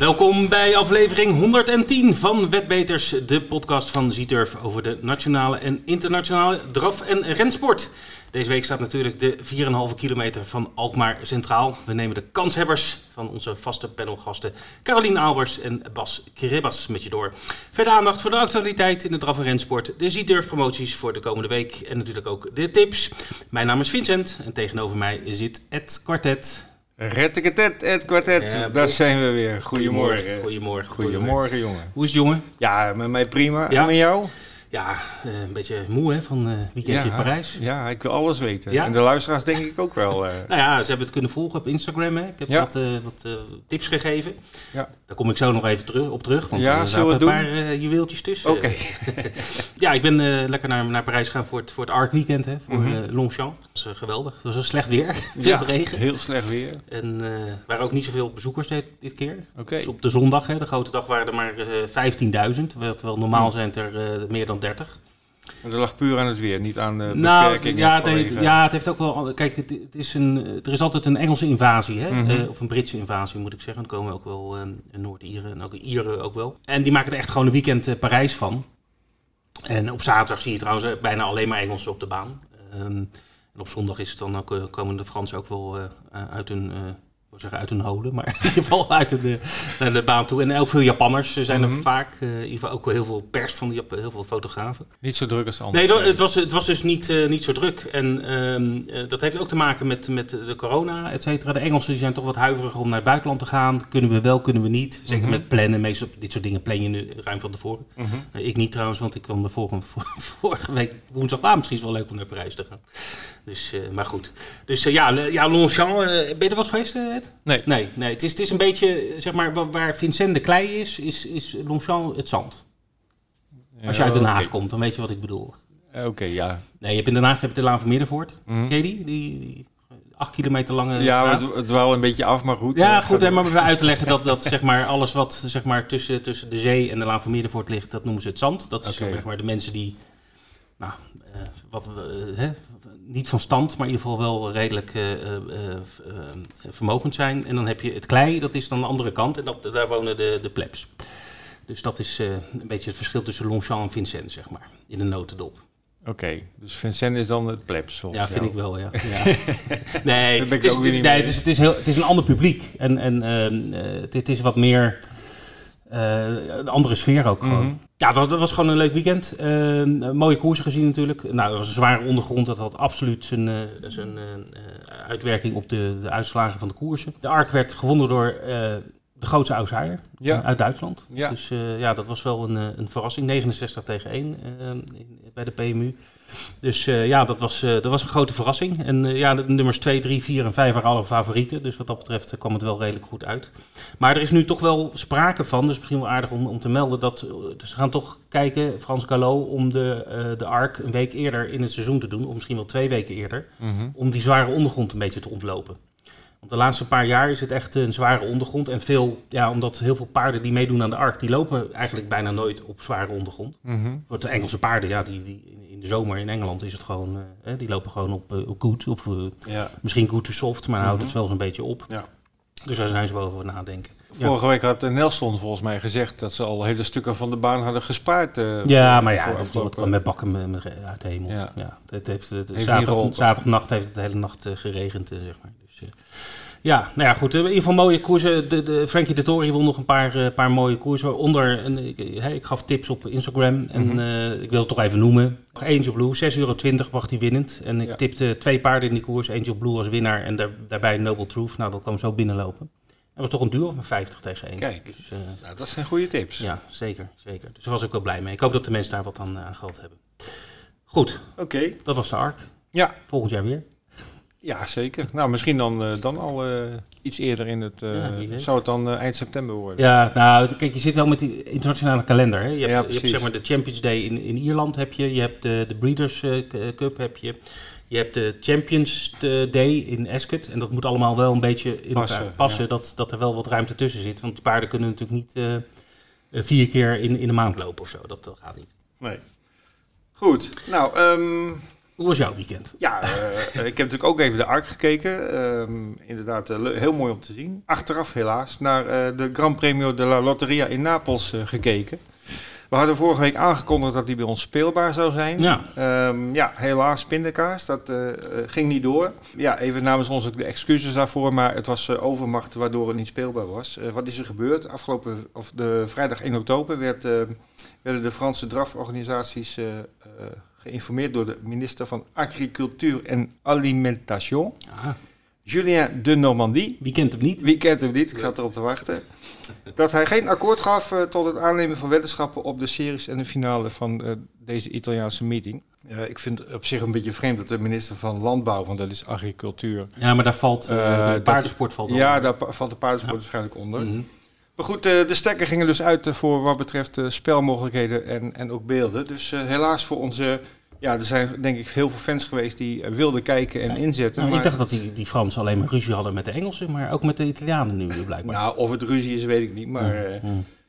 Welkom bij aflevering 110 van Wetbeters, de podcast van Zieturf over de nationale en internationale draf- en rensport. Deze week staat natuurlijk de 4,5 kilometer van Alkmaar centraal. We nemen de kanshebbers van onze vaste panelgasten Carolien Albers en Bas Kribbas met je door. Verder aandacht voor de actualiteit in de draf- en rensport, de Zieturf promoties voor de komende week en natuurlijk ook de tips. Mijn naam is Vincent en tegenover mij zit Ed Quartet. Retteketet, het kwartet. Ja, Daar zijn we weer. Goedemorgen. Goedemorgen. Goedemorgen, jongen. Hoe is het, jongen? Ja, met mij prima. Ja? En met jou? Ja, eh, een beetje moe hè, van eh weekendje in Parijs. Ja, ik wil alles weten. Ja? En de luisteraars denk ik ook wel. eh. Nou ja, ze hebben het kunnen volgen op Instagram. Hè. Ik heb Ja. wat, wat tips gegeven. Ja. Daar kom ik zo nog even terug, op terug. Want Ja, er zaten een paar juweeltjes tussen. Oké. Ja, ik ben lekker naar, naar Parijs gegaan voor het, voor het ARC weekend. Hè, voor Mhm. Longchamp. Dat was geweldig. Het was een slecht weer. Veel Ja, regen. heel slecht weer. En er waren ook niet zoveel bezoekers dit, dit keer. Oké. Dus op de zondag, hè, de grote dag, waren er maar eh 15.000. Terwijl normaal zijn het er meer dan 30. Maar dat lag puur aan het weer, niet aan de Nou, beperkingen ja het, vanwege- heeft, ja, het heeft ook wel. Kijk, het, het is een, er is altijd een Engelse invasie, hè? Mhm. Eh, of een Britse invasie moet ik zeggen. Er komen ook wel eh, Noord-Ieren en ook Ieren ook wel. En die maken er echt gewoon een weekend eh, Parijs van. En op zaterdag zie je trouwens eh, bijna alleen maar Engelsen op de baan. Ehm, en op zondag is het dan ook, komen de Fransen ook wel uit hun. Eh, ik wil zeggen uit hun holen, maar in ieder geval uit de, naar de baan toe. En ook veel Japanners eh, zijn er Mhm. vaak. eh, in ieder geval ook wel heel veel pers van de heel veel fotografen. Niet zo druk als anders. Nee, het wa- het was, het was dus niet, eh, niet zo druk. En ehm, eh, dat heeft ook te maken met, met de corona, et cetera. De Engelsen die zijn toch wat huiverig om naar het buitenland te gaan. Kunnen we wel, kunnen we niet. Zeker Mhm. met plannen. Meestal dit soort dingen plan je nu ruim van tevoren. Mhm. Eh, ik niet trouwens, want ik kwam de vorige, vorige week woensdag. Ah, misschien is het wel leuk om naar Parijs te gaan. Dus, eh, maar goed. Dus eh, ja, ja Longchamp. eh, ben je er wat geweest, eh, Nee. Nee, nee het, is, het is een beetje, zeg maar, wa- waar Vincent de klei is, is, is Longchamp het zand. Als je uit Den Haag komt, dan weet je wat ik bedoel. Eh, Oké, ja. Nee, je hebt in Den Haag heb je de Laan van Middenvoort. Ken je die? Die, die acht kilometer lange Ja, het, het wel een beetje af, maar goed. ja, Eh, goed, hè, maar we uit te leggen dat, dat zeg maar, alles wat zeg maar, tussen, tussen de zee en de Laan van Middenvoort ligt, dat noemen ze het zand. Dat is zeg maar, de mensen die, nou, eh, wat, we, hè, niet van stand, maar in ieder geval wel redelijk eh, eh, eh, vermogend zijn. En dan heb je het klei, dat is dan de andere kant, en dat, daar wonen de, de plebs. Dus dat is een beetje het verschil tussen Longchamp en Vincent, zeg maar, in een notendop. Oké, dus Vincent is dan het plebs volgens Ja, vind jou. ik wel, ja. ja. nee, het is, nee, het, is, het, is heel, het is een ander publiek. En, en het, het is wat meer een andere sfeer ook gewoon. Mhm. Ja, dat, was gewoon een leuk weekend. Ehm, mooie koersen gezien natuurlijk. Nou, het was een zware ondergrond. Dat had absoluut zijn, eh, zijn eh, eh, uitwerking op de, de uitslagen van de koersen. De ARK werd gewonnen door eh, de grootste outsider Ja. eh, uit Duitsland. Ja. Dus eh, ja, dat was wel een, eh, een verrassing. 69 tegen 1 eh, in- bij de PMU. Dus ja, dat was, dat was een grote verrassing. En ja, de nummers 2, 3, 4 en 5 waren alle favorieten. Dus wat dat betreft kwam het wel redelijk goed uit. Maar er is nu toch wel sprake van, dus misschien wel aardig om, om te melden, dat eh, dus ze gaan toch kijken, Frans Gallo, om de, de ARC een week eerder in het seizoen te doen. Of misschien wel twee weken eerder. Mhm. Om die zware ondergrond een beetje te ontlopen. Want de laatste paar jaar is het echt een zware ondergrond. En veel, ja, omdat heel veel paarden die meedoen aan de ARC, die lopen eigenlijk bijna nooit op zware ondergrond. Want de Engelse paarden, ja, die, die, in- de zomer in Engeland is het gewoon, eh, die lopen gewoon op, eh, op goed. Of eh, Ja. misschien goed to soft, maar dan houdt het Mhm. wel zo'n beetje op. Ja. Dus daar zijn ze wel over nadenken. Ja. Vorige week had Nelson volgens mij gezegd dat ze al hele stukken van de baan hadden gespaard. Ja, voor- maar ja, afgelopen- kwam met bakken uit de hemel. Ja. Ja. het heeft, geholpen. zaterdagnacht heeft het de hele nacht geregend, zeg maar. Ja, nou ja, goed. eh, In ieder geval mooie koersen. De, de, Frankie de Tory won nog een paar, eh, paar mooie koersen. Onder, en, ik, eh, ik gaf tips op Instagram en Mhm. ik wil het toch even noemen. Angel Blue, 6,20 euro bracht hij winnend. En ik Ja. tipte twee paarden in die koers. Angel Blue als winnaar en daar, daarbij Noble Truth. Nou, dat kwam zo binnenlopen. Het was toch een duo van 50 tegen 1. Kijk. Dus, Nou, dat zijn goede tips. ja, zeker, zeker. Dus daar was ik wel blij mee. Ik hoop dat de mensen daar wat aan, aan gehad hebben. Goed, Oké. dat was de ARC. Ja. Volgend jaar weer. Ja, zeker. Nou, misschien dan, eh, dan al eh, iets eerder in het... eh, Ja, zou het dan eind september worden? Ja, nou, kijk, je zit wel met die internationale kalender. Hè? Je, hebt, Ja, je hebt precies. zeg maar de Champions Day in, in Ierland heb je. Je hebt de, de Breeders Cup heb je. Je hebt de Champions Day in Ascot. En dat moet allemaal wel een beetje in Passen, elkaar passen. ja. Dat, dat er wel wat ruimte tussen zit. Want de paarden kunnen natuurlijk niet vier keer in, in een maand lopen of zo. Dat, dat gaat niet. Nee. Goed. Nou, ehm, Hoe was jouw weekend? Ja, uh, ik heb natuurlijk ook even de ARC gekeken. Um, inderdaad, uh, heel mooi om te zien. Achteraf helaas naar de Gran Premio de la Lotteria in Napels gekeken. We hadden vorige week aangekondigd dat die bij ons speelbaar zou zijn. Ja, um, ja helaas pindakaas. Dat ging niet door. Ja, even namens ons de excuses daarvoor. Maar het was overmacht waardoor het niet speelbaar was. wat is er gebeurd? Afgelopen, of de vrijdag 1 oktober werd, werden de Franse draforganisaties geïnformeerd door de minister van Agricultuur en Alimentation. Aha. Julien de Normandie. Wie kent hem niet? Wie kent hem niet? Ik zat erop te wachten. Dat hij geen akkoord gaf uh, tot het aannemen van weddenschappen op de series en de finale van uh, deze Italiaanse meeting. Uh, ik vind het op zich een beetje vreemd dat de minister van Landbouw, want dat is agricultuur. Ja, maar daar valt de paardensport valt onder. Ja, daar valt de paardensport ja. waarschijnlijk onder. Mm -hmm. Maar goed, de stekker gingen dus uit voor wat betreft spelmogelijkheden en, en ook beelden. Dus helaas voor onze ja, er zijn denk ik heel veel fans geweest die wilden kijken en inzetten. Nou, maar... Ik dacht dat die, die Fransen alleen maar ruzie hadden met de Engelsen, maar ook met de Italianen nu blijkbaar. Nou, of het ruzie is, weet ik niet. Maar ja,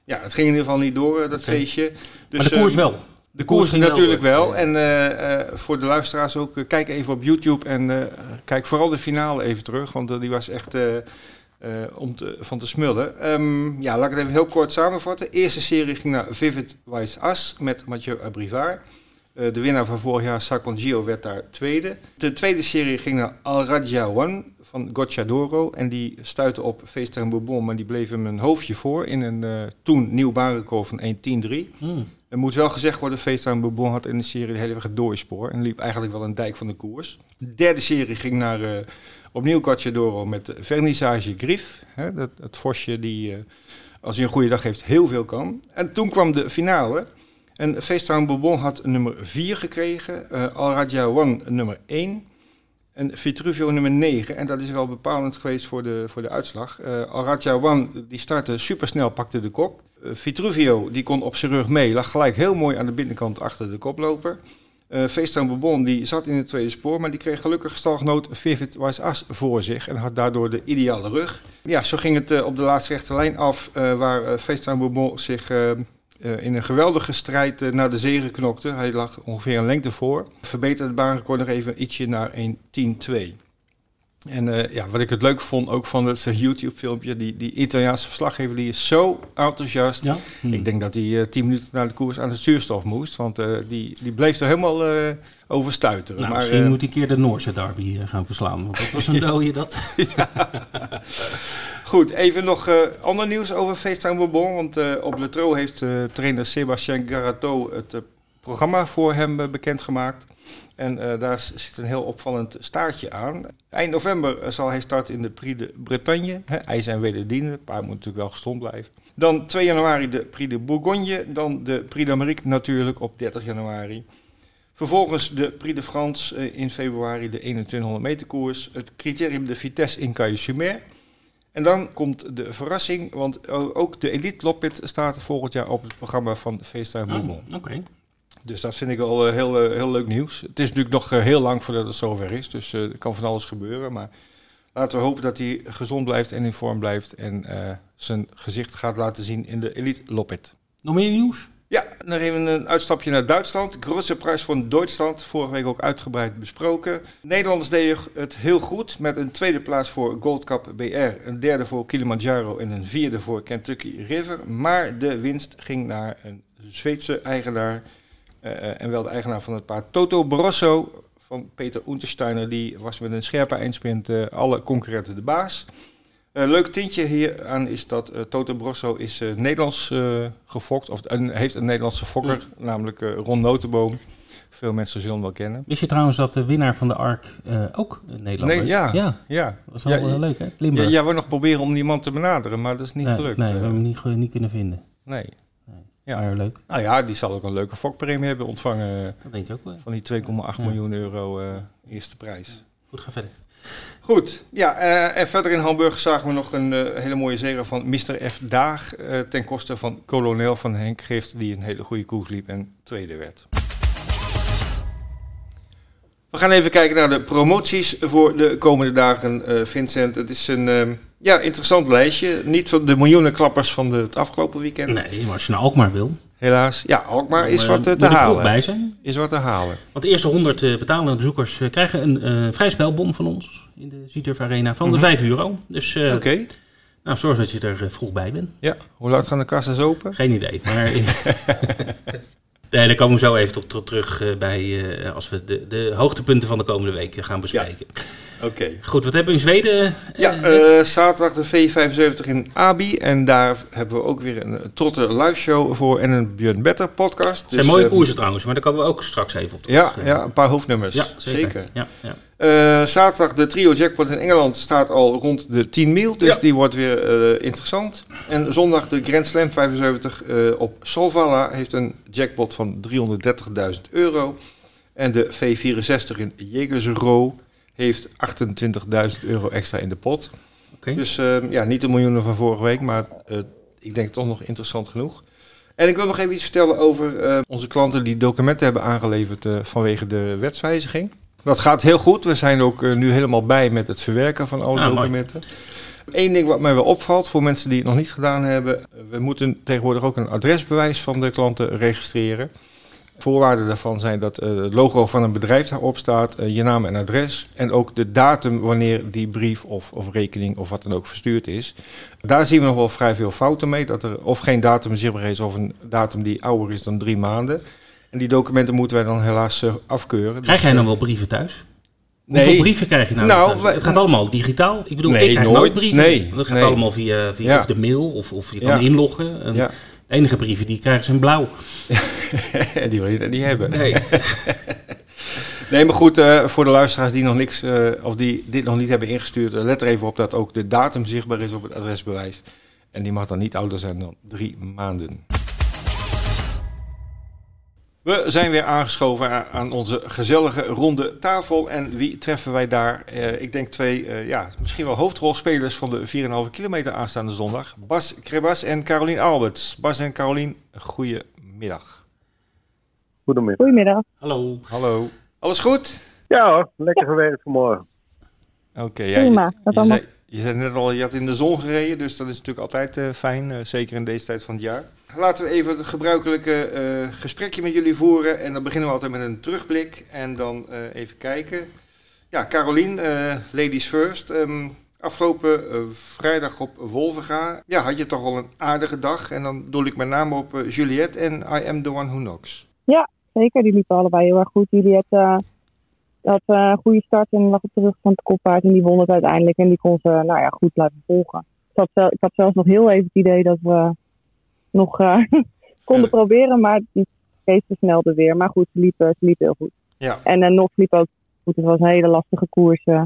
ja het ging in ieder geval niet door, dat okay. feestje. Dus, maar de koers wel. De, koers, koers natuurlijk wel. En uh, uh, voor de luisteraars ook, kijk even op YouTube en kijk vooral de finale even terug, want die was echt... om te, van te smullen. Um, ja, laat ik het even heel kort samenvatten. De eerste serie ging naar Vivid Wise As met Mathieu Abrivard. Uh, de winnaar van vorig jaar, Sakon Gio, werd daar tweede. De tweede serie ging naar Al One van Gocciadoro. En die stuitte op Feester en Bourbon, maar die bleef hem een hoofdje voor in een uh, toen nieuw baanrecord van 1.10.3. Mm. Er moet wel gezegd worden, Feester en Bourbon had in de serie de hele weg het doorspoor. En liep eigenlijk wel een dijk van de koers. De derde serie ging naar opnieuw Gocciadoro met Vernissage Griff. Hè, dat, het vosje die, als hij een goede dag heeft, heel veel kan. En toen kwam de finale... En FaceTime Bourbon had nummer 4 gekregen, uh, Al One nummer 1 en Vitruvio nummer 9. En dat is wel bepalend geweest voor de, voor de uitslag. Uh, Al One die startte supersnel, pakte de kop. Vitruvio die kon op zijn rug mee, lag gelijk heel mooi aan de binnenkant achter de koploper. Uh, Bourbon die zat in het tweede spoor, maar die kreeg gelukkig stalgenoot Vivid As voor zich en had daardoor de ideale rug. Ja, zo ging het op de laatste rechte lijn af, waar FaceTime Bourbon zich in een geweldige strijd naar de zegen knokte. Hij lag ongeveer een lengte voor. Verbeterde het baanrecord nog even ietsje naar 1.10.2. En uh, ja, wat ik het leuk vond ook van het YouTube-filmpje, die, die Italiaanse verslaggever, die is zo enthousiast. Ja? Hm. Ik denk dat hij uh, tien minuten na de koers aan de zuurstof moest, want uh, die, die bleef er helemaal over stuiteren. Nou, maar, misschien moet hij een keer de Noorse derby gaan verslaan, want dat was een dode dat. Goed, even nog ander nieuws over FaceTime Bourbon, want op Le Trot heeft trainer Sébastien Garato het programma voor hem bekendgemaakt. En uh, daar zit een heel opvallend staartje aan. Eind november zal hij starten in de Prix de Bretagne. Hè, IJs en wederdienen. Het paard moet natuurlijk wel gezond blijven. Dan 2 januari de Prix de Bourgogne. Dan de Prix d'Amérique natuurlijk op 30 januari. Vervolgens de Prix de France uh, in februari, de 2100 meter koers. Het criterium de Vitesse in Caille-sur-Mer. En dan komt de verrassing, want ook de Elite Loppet staat volgend jaar op het programma van FaceTime Bourbon. Oh, Oké. Okay. Dus dat vind ik wel uh, heel, uh, heel leuk nieuws. Het is natuurlijk nog uh, heel lang voordat het zover is, dus er kan van alles gebeuren. Maar laten we hopen dat hij gezond blijft en in vorm blijft en zijn gezicht gaat laten zien in de Elite Loppet. Nog meer nieuws? Ja, dan even een uitstapje naar Duitsland. Grosse prijs van Duitsland, vorige week ook uitgebreid besproken. Nederlanders deden het heel goed met een tweede plaats voor Gold Cup BR, een derde voor Kilimanjaro en een vierde voor Kentucky River. Maar de winst ging naar een Zweedse eigenaar. Uh, en wel de eigenaar van het paard Toto Brosso van Peter Untersteiner. Die was met een scherpe eindsprint uh, alle concurrenten de baas. Uh, leuk tintje hier aan is dat Toto Brosso is Nederlands gefokt. Of een, heeft een Nederlandse fokker, mm. namelijk Ron Notenboom. Veel mensen zullen hem wel kennen. Wist je trouwens dat de winnaar van de ARK ook Nederlander nee, ja, is? Ja, ja. Dat was wel ja, leuk hè, Limburg. Ja, jij wil nog proberen om die man te benaderen, maar dat is niet nee, gelukt. Nee, we hebben hem niet, niet kunnen vinden. Nee. Ja, maar leuk. Nou ja, die zal ook een leuke fokpremie hebben ontvangen. Dat denk ik ook wel. Van die 2,8 ja. miljoen euro uh, eerste prijs. Goed, ga verder. Goed, ja, uh, en verder in Hamburg zagen we nog een uh, hele mooie zege van Mr. F. Daag. ten koste van kolonel van Henk Gift, die een hele goede koers liep en tweede werd. We gaan even kijken naar de promoties voor de komende dagen, Vincent. Het is een ja, interessant lijstje. Niet van de miljoenen klappers van de, het afgelopen weekend. Nee, maar als je naar Alkmaar wil. helaas. Ja, Alkmaar is Dan, wat eh, eh, te moet er vroeg halen. bij zijn. Is wat te halen. Want de eerste 100 eh, betalende bezoekers eh, krijgen een eh vrij spelbon van ons in de Zieturf Arena van de 5 euro. Dus eh, Mhm. Oké. nou, zorg dat je er eh, vroeg bij bent. Ja. Hoe laat gaan de kassas open? Geen idee. Maar nee, daar komen we zo even op terug eh, bij eh, als we de, de hoogtepunten van de komende week eh, gaan bespreken. Oké. Goed, wat hebben we in Zweden? Ja, zaterdag de V75 in Abi. En daar hebben we ook weer een trotte live show voor en een Björn Better podcast. zijn Dus, mooie eh, koersen trouwens, maar daar komen we ook straks even op terug. Ja, ja, een paar hoofdnummers. ja, zeker. Ja, ja. Eh, zaterdag de trio jackpot in Engeland staat al rond de 10 mil, dus Ja. die wordt weer eh, interessant. En zondag de Grand Slam 75 eh, op Solvalla heeft een jackpot van 330.000 euro. En de V64 in Jägersro heeft 28.000 euro extra in de pot. Dus eh, ja, niet de miljoenen van vorige week, maar ik denk toch nog interessant genoeg. En ik wil nog even iets vertellen over onze klanten die documenten hebben aangeleverd vanwege de wetswijziging. Dat gaat heel goed. We zijn ook eh, nu helemaal bij met het verwerken van alle Ah, documenten. Eén ding wat mij wel opvalt voor mensen die het nog niet gedaan hebben. We moeten tegenwoordig ook een adresbewijs van de klanten registreren. Voorwaarden daarvan zijn dat eh, het logo van een bedrijf daarop staat, eh, je naam en adres en ook de datum wanneer die brief of, of rekening of wat dan ook verstuurd is. Daar zien we nog wel vrij veel fouten mee, dat er of geen datum zichtbaar is of een datum die ouder is dan drie maanden. En die documenten moeten wij dan helaas eh, afkeuren. Krijg Dus, jij eh, dan wel brieven thuis? Nee. Hoeveel brieven krijg je nou? Nou, het gaat allemaal digitaal. Ik bedoel, Nee, ik krijg nooit. nooit brieven. Nee, Dat gaat nee. allemaal via, via Ja. of de mail of, of je kan Ja. inloggen. En Ja, De enige brieven die ik krijg zijn blauw. die wil je niet hebben. Nee. Nee, maar goed, eh, voor de luisteraars die nog niks of die dit nog niet hebben ingestuurd, let er even op dat ook de datum zichtbaar is op het adresbewijs. En die mag dan niet ouder zijn dan drie maanden. We zijn weer aangeschoven aan onze gezellige ronde tafel. En wie treffen wij daar? Eh, ik denk twee, eh, ja, misschien wel hoofdrolspelers van de 4,5 kilometer aanstaande zondag. Bas Krebas en Carolien Alberts. Bas en Carolien, goedemiddag. Goedemiddag. Goedemiddag. Hallo. Hallo. Alles goed? Ja hoor, lekker gewerkt vanmorgen. Oké, ja, Prima, je, dat je, allemaal. zei, je zei net al, je had in de zon gereden, dus dat is natuurlijk altijd eh, fijn, zeker in deze tijd van het jaar. Laten we even het gebruikelijke eh, gesprekje met jullie voeren en dan beginnen we altijd met een terugblik en dan eh, even kijken. Ja, Carolien, eh, ladies first. Ehm, afgelopen vrijdag op Wolvenga, ja, had je toch wel een aardige dag en dan doel ik met name op Juliette en I Am The One Who Knocks. Zeker, die liepen allebei heel erg goed. Juliette had een goede start en lag op de rug van het koppaard. En die won het uiteindelijk. En die kon ze nou ja, goed blijven volgen. Ik had, ik had zelfs nog heel even het idee dat we nog eh, konden proberen. Maar die geest versnelde weer. Maar goed, ze liepen, liepen heel goed. Ja. En uh, Nox liep ook goed. Het was een hele lastige koers. eh.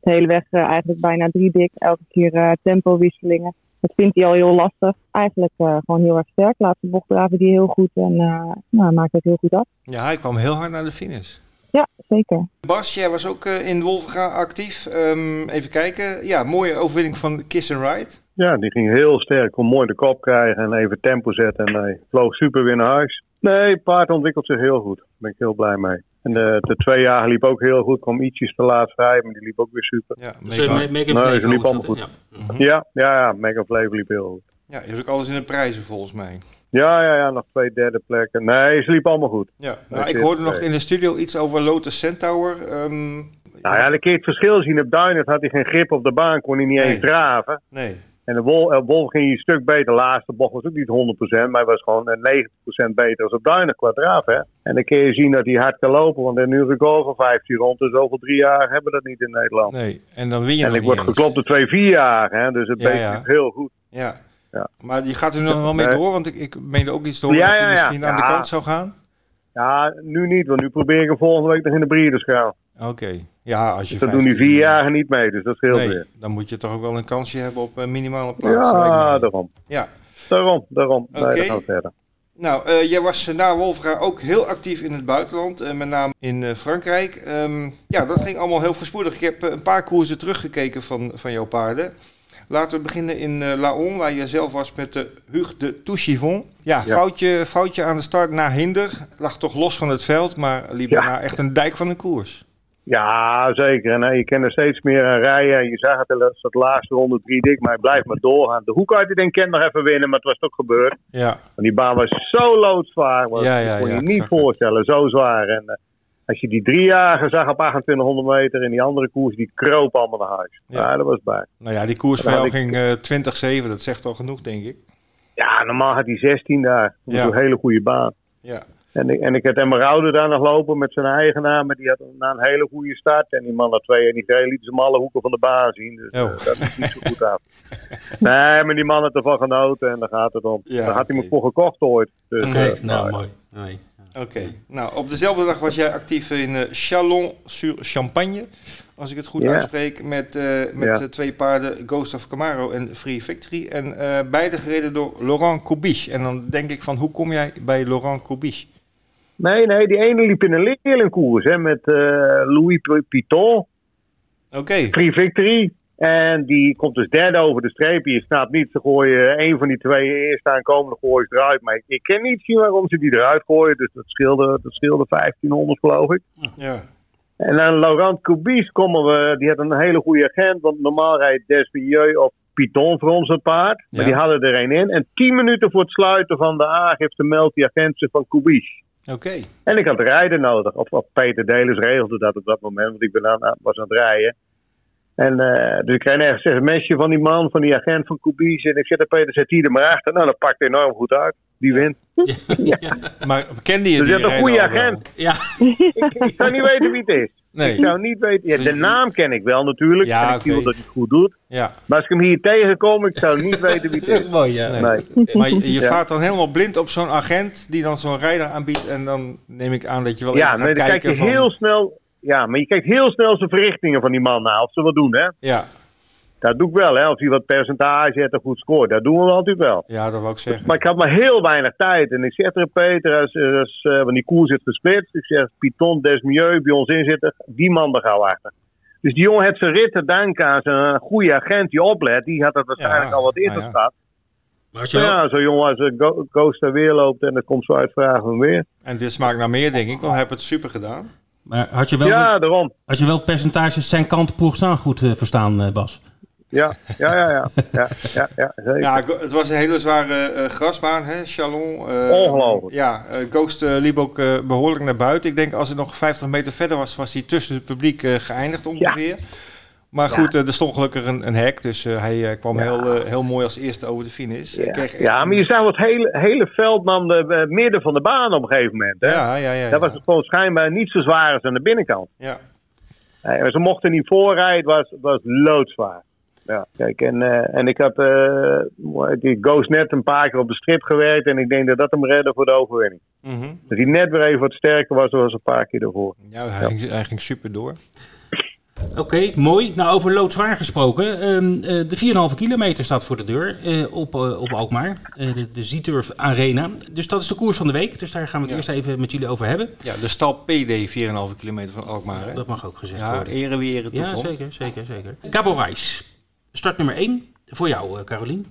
de hele weg eh, eigenlijk bijna drie dik. Elke keer eh, tempowisselingen. Dat vindt hij al heel lastig. Eigenlijk eh, gewoon heel erg sterk. Laatste bocht draven die heel goed. En eh nou, maakt het heel goed af. Ja, hij kwam heel hard naar de finish. Ja, zeker. Bas, jij was ook eh, in Wolvenga actief. Ehm, even kijken. Ja, mooie overwinning van Kiss and Ride. Ja, die ging heel sterk. Kon mooi de kop krijgen en even tempo zetten. En hij vloog super weer naar huis. Nee, het paard ontwikkelt zich heel goed. Daar ben ik heel blij mee. En de, de twee jaar liep ook heel goed. Kwam ietsjes te laat vrij, maar die liep ook weer super. Ja, Dus mega. Megan Nee, liep allemaal goed. Ja. Ja, ja, ja. Mega Flavor liep heel goed. ja, je hebt ook alles in de prijzen volgens mij. Ja, ja, ja. Nog twee derde plekken. Nee, ze liep allemaal goed. Ja, nou, ik hoorde nog in de studio iets over Lotus Centaur. Ehm, Nou ja, dan kun je het verschil zien. Op Duinert had hij geen grip op de baan. Kon hij niet Nee. eens draven. Nee, En de Wolf, eh, Wolf ging een stuk beter. De laatste bocht was ook niet 100%, maar hij was gewoon eh, 90% beter als op Duinen qua draaf. Hè? En dan kun je zien dat hij hard kan lopen, want er nu een record van 15 rond. Dus over drie jaar hebben we dat niet in Nederland. nee. En dan win je en ik word geklopt door twee vier jaar, hè? dus het Ja, ik heel goed. Ja. Ja. Maar die gaat er nog wel mee Nee. door, want ik, ik meende ook iets te horen Ja, dat hij misschien aan de kant zou gaan. Ja, nu niet, want nu probeer ik hem volgende week nog in de Breeders gaan. Oké. Ja, als je Dus dat doen die 15 vier jaar niet mee, dus dat scheelt Nee, weer. dan moet je toch ook wel een kansje hebben op een minimale plaats. Ja, daarom. Ja. Daarom, daarom. Nee, Oké. we verder. Nou, eh, jij was eh, na Wolfga ook heel actief in het buitenland, eh, met name in eh, Frankrijk. Ehm, ja, dat ging allemaal heel voorspoedig. Ik heb eh, een paar koersen teruggekeken van, van jouw paarden. Laten we beginnen in eh Laon, waar je zelf was met de Hugues de Touchivon. Ja, Ja. Foutje, foutje aan de start na hinder. Lag toch los van het veld, maar liep Ja. daarna echt een dijk van een koers. Ja, zeker. En eh, je kan er steeds meer aan rijden. Je zag het, de laatste ronde drie dik, maar hij blijft maar doorgaan. De hoek uit die denk ik nog even winnen, maar het was toch gebeurd. Ja, Want die baan was zo loodzwaar. Was, Ja, ja, dat kon je niet voorstellen. Zo zwaar. En eh, als je die driejarige zag op 2800 meter en die andere koers, die kroop allemaal naar huis. Ja. Ja, dat was bij. nou ja, die koers had ik- ging eh 20-7, dat zegt al genoeg, denk ik. Ja, normaal had hij 16 daar. Dat Ja. was een hele goede baan. Ja, En ik, en ik had Emeraude daar nog lopen met zijn eigenaar, maar die had na een hele goede start. En die man na twee jaar niet gereden, liet ze hem alle hoeken van de baan zien. Dus Oh. eh, dat is niet zo goed af. nee, maar die man had ervan genoten en daar gaat het om. Ja, daar had hij me voor gekocht ooit. Dus, Oké, eh, nou, nou, mooi. Nee. Oké. Nou, op dezelfde dag was jij actief in eh Chalon-sur-Champagne, als ik het goed uitspreek, met, eh, met eh, twee paarden, Ghost of Camaro en Free Victory. En beide gereden door Laurent Coubiche. En dan denk ik van, hoe kom jij bij Laurent Coubiche? Nee, nee, die ene liep in een leerlingkoers hè, met Louis Piton, Oké, Free Victory. En die komt dus derde over de streep. Je snapt niet, ze gooien een van die twee eerst aankomende gooien ze eruit. Maar ik, kan niet zien waarom ze die eruit gooien. Dus dat scheelde, dat scheelde 1500 geloof ik. ja. En dan Laurent Coubice komen we, die had een hele goede agent. Want normaal rijdt Desvieux of Piton voor ons het paard. Maar Ja. die hadden er een in. En tien minuten voor het sluiten van de aangifte meldt die agent zich van Coubice. Oké. En ik had rijden nodig. Of, of Peter Delis regelde dat op dat moment, want ik ben aan, was aan het rijden. En eh, dus ik kreeg ergens een sms'je van die man, van die agent van Coubice. En ik zette Peter, zet die er maar achter. Nou, dat pakt enorm goed uit. Die wint. Maar kende je Dus die je hebt een renner goede agent. Ja, ik, ik zou niet weten wie het is. Nee. Ik zou niet weten. Ja, de naam ken ik wel natuurlijk. Ja, en ik zie wel oké. dat hij het goed doet. Ja. Maar als ik hem hier tegenkom, ik zou niet weten wie het is. mooi, ja. Nee. Nee. Maar je, je Ja. vaart dan helemaal blind op zo'n agent die dan zo'n rijder aanbiedt. En dan neem ik aan dat je wel Ja, even nee, gaat dan kijk kijken je van... heel snel. Ja, maar je kijkt heel snel zijn verrichtingen van die man na. Of ze wat doen, hè? Ja, Dat doe ik wel, hè? Of hij wat percentage heeft en goed scoort. Dat doen we wel natuurlijk wel. ja, dat wou ik zeggen. Maar ik had maar heel weinig tijd. En ik zeg tegen Peter, als, als, eh, want die koers zit gesplitst. Ik zeg, Piton, Desmieux, bij ons inzitten. Die man er gauw achter. Dus die jongen heeft zijn rit te danken aan zijn goede agent die oplet. Die had dat waarschijnlijk Ja, al wat nou ja. ingeschat. Maar wel- ja, zo'n jongen als uh, Go- Ghost daar weer loopt en dan komt zo uitvragen weer. En dit smaakt naar meer, denk ik. Want hij heeft het super gedaan. Maar had je wel, Ja, daarom. had je wel het percentage 50 pour goed eh, verstaan, eh, Bas? Ja, ja, ja, ja. Ja, ja, ja zeker. Ja, het was een hele zware eh, grasbaan, hè, Chalon. eh, Ongelooflijk. Ja, eh, Ghost liep ook eh, behoorlijk naar buiten. Ik denk als het nog 50 meter verder was, was hij tussen het publiek eh, geëindigd ongeveer. Maar goed, eh, er stond gelukkig een, een hek, dus eh, hij eh, kwam Ja. heel, heel mooi als eerste over de finish. Ja, echt maar je zag het hele, hele veld nam de midden van de baan op een gegeven moment. Hè? Ja, ja, ja. Dat was het gewoon schijnbaar niet zo zwaar als aan de binnenkant. ja. Ze mochten niet voorrijden, het was, was loodzwaar. Ja, kijk, en, en ik had die Ghost net een paar keer op de strip gewerkt en ik denk dat dat hem redde voor de overwinning. Mhm. Dat hij net weer even wat sterker was, dan een paar keer ervoor. ja hij, Ging, hij ging super door. Oké, mooi. Nou, over loodzwaar gesproken. Ehm, eh, de 4,5 kilometer staat voor de deur eh, op, eh, op Alkmaar. Eh, de, de Zieturf Arena. Dus dat is de koers van de week. Dus daar gaan we het Ja. eerst even met jullie over hebben. Ja, de stal PD, 4,5 kilometer van Alkmaar. Dat mag ook gezegd Ja, worden. ere wie ere Ja, zeker, zeker, zeker. Cabo Reis. Start nummer 1. Voor jou, eh, Carolien.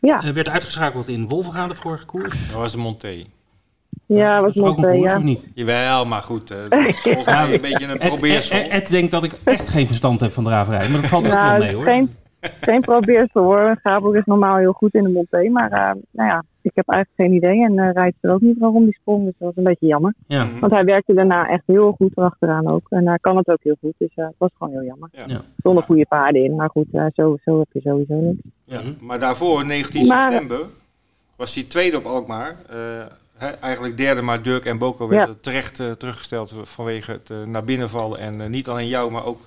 Ja, Eh, werd uitgeschakeld in Wolvenga de vorige koers. Dat was de Monté. Ja was ook nog een eh, koers, ja. of niet? Jawel, maar goed. eh, dat was volgens mij een beetje een probeersel. Ed, Ed denkt dat ik echt geen verstand heb van draverij. Maar dat valt ook wel Nou, mee hoor. geen, geen probeersel hoor. Gabor is normaal heel goed in de monté. Maar eh, nou ja, ik heb eigenlijk geen idee. En uh, rijdt er ook niet waarom die sprong. Dus dat was een beetje jammer. Ja. Mhm. Want hij werkte daarna echt heel goed erachteraan ook. En hij kan het ook heel goed. Dus eh, het was gewoon heel jammer. Ja. Er stonden goede paarden in. Maar goed, eh, zo, zo heb je sowieso niks. Ja, maar daarvoor, 19 Maar- september, was hij tweede op Alkmaar. Eigenlijk derde, maar Dirk en Boko werden Ja. terecht eh, teruggesteld vanwege het eh, naar binnen vallen. En eh, niet alleen jou, maar ook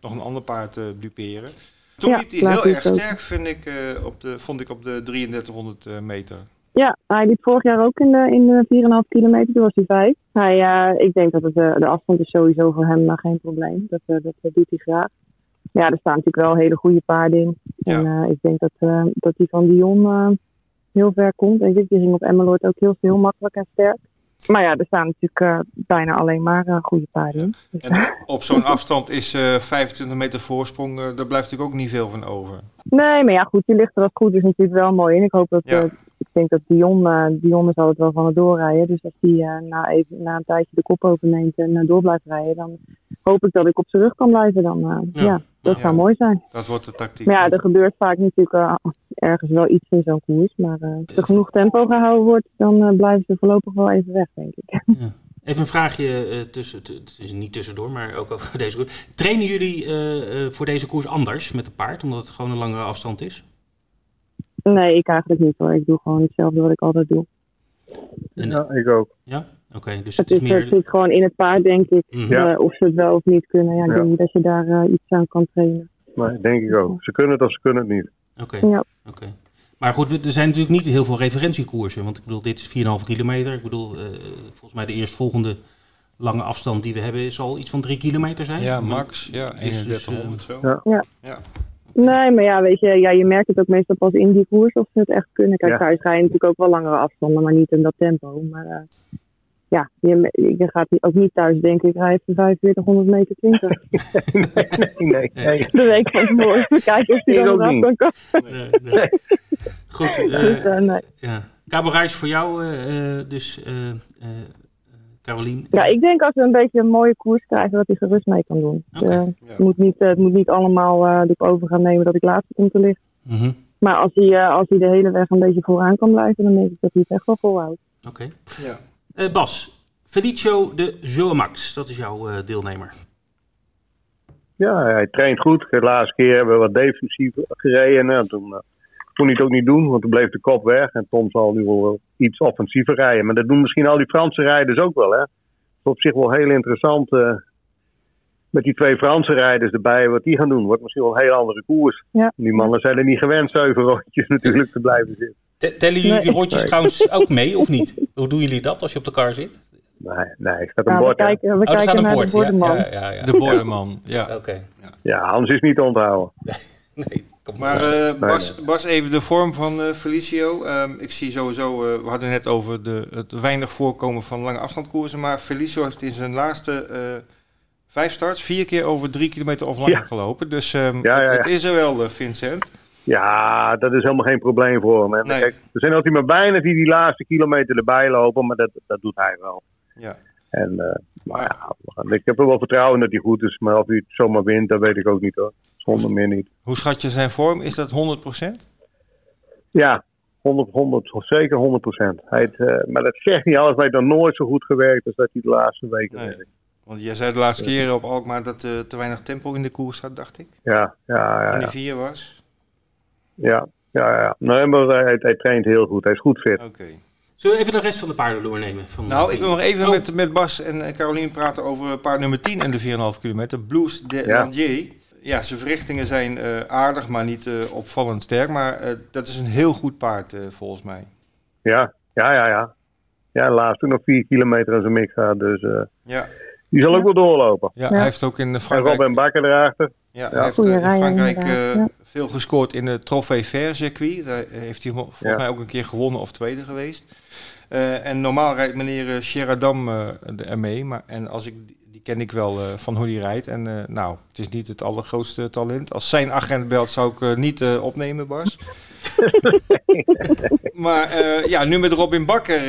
nog een ander paard duperen. Toen Ja, liep hij heel erg sterk, vind ik, op de, vond ik op de 3300 eh, meter. Ja, hij liep vorig jaar ook in de, in de 4,5 kilometer. Toen was hij vijf. Hij, ik denk dat het, de afstand is sowieso voor hem geen probleem. Dat, dat, dat doet hij graag. Ja, er staan natuurlijk wel hele goede paarden in. En ik denk dat, dat die van Dion heel ver komt. Je, die ging op Emmeloord ook heel, heel makkelijk en sterk. Maar ja, er staan natuurlijk eh, bijna alleen maar eh, goede paarden in. Dus, En op zo'n afstand is eh 25 meter voorsprong, daar blijft natuurlijk ook niet veel van over. Nee, maar ja, goed, die ligt er als goed is natuurlijk wel mooi in. Ik hoop dat, Ja. Eh, ik denk dat Dion, uh, Dion is altijd wel van het doorrijden. Dus als die uh, na, even, na een tijdje de kop overneemt en uh, door blijft rijden, dan hoop ik dat ik op zijn rug kan blijven. Dan, ja. ja. dat ja. zou mooi zijn. Dat wordt de tactiek. Maar ja, er gebeurt vaak natuurlijk ergens wel iets in zo'n koers. Maar als er genoeg tempo gehouden wordt, dan blijven ze voorlopig wel even weg, denk ik. Ja. Even een vraagje tussen, het is niet tussendoor, maar ook over deze koers. Trainen jullie voor deze koers anders met een paard, omdat het gewoon een langere afstand is? Nee, ik eigenlijk niet hoor. Ik doe gewoon hetzelfde wat ik altijd doe. En, ja, ik ook. Ja? Oké, okay, dus het, het, is meer... Het zit gewoon in het paard, denk ik. Mm -hmm. uh, of ze het wel of niet kunnen. Ja, ik ja. denk niet dat je daar uh, iets aan kan trainen. Nee, denk ik ook. Ze kunnen het of ze kunnen het niet. Oké. Okay. Ja. Okay. Maar goed, er zijn natuurlijk niet heel veel referentiekoersen. Want ik bedoel, dit is 4,5 kilometer. Ik bedoel, uh, volgens mij de eerstvolgende lange afstand die we hebben is al iets van 3 kilometer zijn. Ja, max. Ja, 3100 dus, zo. Ja. ja. Nee, maar ja, weet je, ja, je merkt het ook meestal pas in die koers of ze het echt kunnen. Kijk, ja. thuis ga je natuurlijk ook wel langere afstanden, maar niet in dat tempo. Maar uh, ja, je, je gaat ook niet thuis denken, ik rijd 4500 meter 20. nee, nee, nee. De week van tevoren, even kijken of die dan eraf kan komen. Nee, nee. Goed, uh, dus, uh, nee. ja. Cabo Reis voor jou dus... Carolien? Ja, ik denk als we een beetje een mooie koers krijgen, dat hij gerust mee kan doen. Okay, uh, ja. het, moet niet, uh, het moet niet allemaal uh, erop over gaan nemen dat ik laatste kom te liggen. Mm -hmm. Maar als hij, als hij de hele weg een beetje vooraan kan blijven, dan denk ik dat hij het echt wel volhoudt. Oké. Okay. Ja. Bas, Felicio de Zoamax, dat is jouw deelnemer. Ja, hij traint goed. De laatste keer hebben we wat defensief gereden. En toen kon hij het ook niet doen, want toen bleef de kop weg. En Tom zal nu wel iets offensiever rijden. Maar dat doen misschien al die Franse rijders ook wel. Hè? Dat is op zich wel heel interessant. Uh, met die twee Franse rijders erbij, wat die gaan doen. Wordt misschien wel een heel andere koers. Ja. Die mannen zijn er niet gewend zeven rondjes natuurlijk te blijven zitten. Tellen jullie nee. die rondjes nee. trouwens ook mee of niet? Hoe doen jullie dat als je op elkaar zit? Nee, nee, er staat een ja, bord. We kijken, we oh, kijken een naar de bordenman. Ja, ja, ja, de bordenman, ja. Oké. Okay. Ja, anders is het niet te onthouden. nee. Maar uh, Bas, Bas, even de vorm van uh, Felicio. Um, ik zie sowieso, uh, we hadden net over de, het weinig voorkomen van lange afstandkoersen. Maar Felicio heeft in zijn laatste vijf starts vier keer over drie kilometer of langer ja. gelopen. Dus um, ja, ja, het, het, is er wel, Vincent. Ja, dat is helemaal geen probleem voor hem. Nee. kijk, er zijn altijd maar bijna die die laatste kilometer erbij lopen, maar dat, dat doet hij wel. Ja. En, maar ja, ik heb er wel vertrouwen dat hij goed is. Maar of hij het zomaar wint, dat weet ik ook niet hoor. Zonder meer niet. Hoe schat je zijn vorm? Is dat 100%? Ja, 100, 100, zeker 100%. Hij het, uh, maar dat zegt niet alles. Hij heeft dan nooit zo goed gewerkt als dat hij de laatste weken nee. werkt. Want jij zei de laatste keer op Alkmaar dat er uh, te weinig tempo in de koers had, dacht ik. Ja, ja, ja. Toen hij vier was. Ja, ja, ja. Nee, maar hij, hij traint heel goed. Hij is goed fit. Oké. Okay. Zullen we even de rest van de paarden doornemen? Van nou, ik wil nog even oh. met, met Bas en Caroline praten over paard nummer 10 en de 4,5 kilometer. Blues de Ja. Landier. Ja, zijn verrichtingen zijn uh, aardig, maar niet uh, opvallend sterk. Maar uh, dat is een heel goed paard, volgens mij. Ja, ja, ja, ja. Ja, laatst toen nog 4 kilometer in zijn mix gaat. Dus ja. die zal ook wel doorlopen. Ja, hij heeft ook in Frankrijk... En Robin Bakker erachter. Ja, hij heeft in Frankrijk ja. veel gescoord in de Trofee Fair circuit. Daar heeft hij volgens ja. mij ook een keer gewonnen of tweede geweest. Uh, en normaal rijdt meneer Sheradam uh, ermee. Maar, en als ik, die ken ik wel uh, van hoe die rijdt. En nou, het is niet het allergrootste talent. Als zijn agent belt zou ik niet opnemen, Bas. maar ja, nu met Robin Bakker.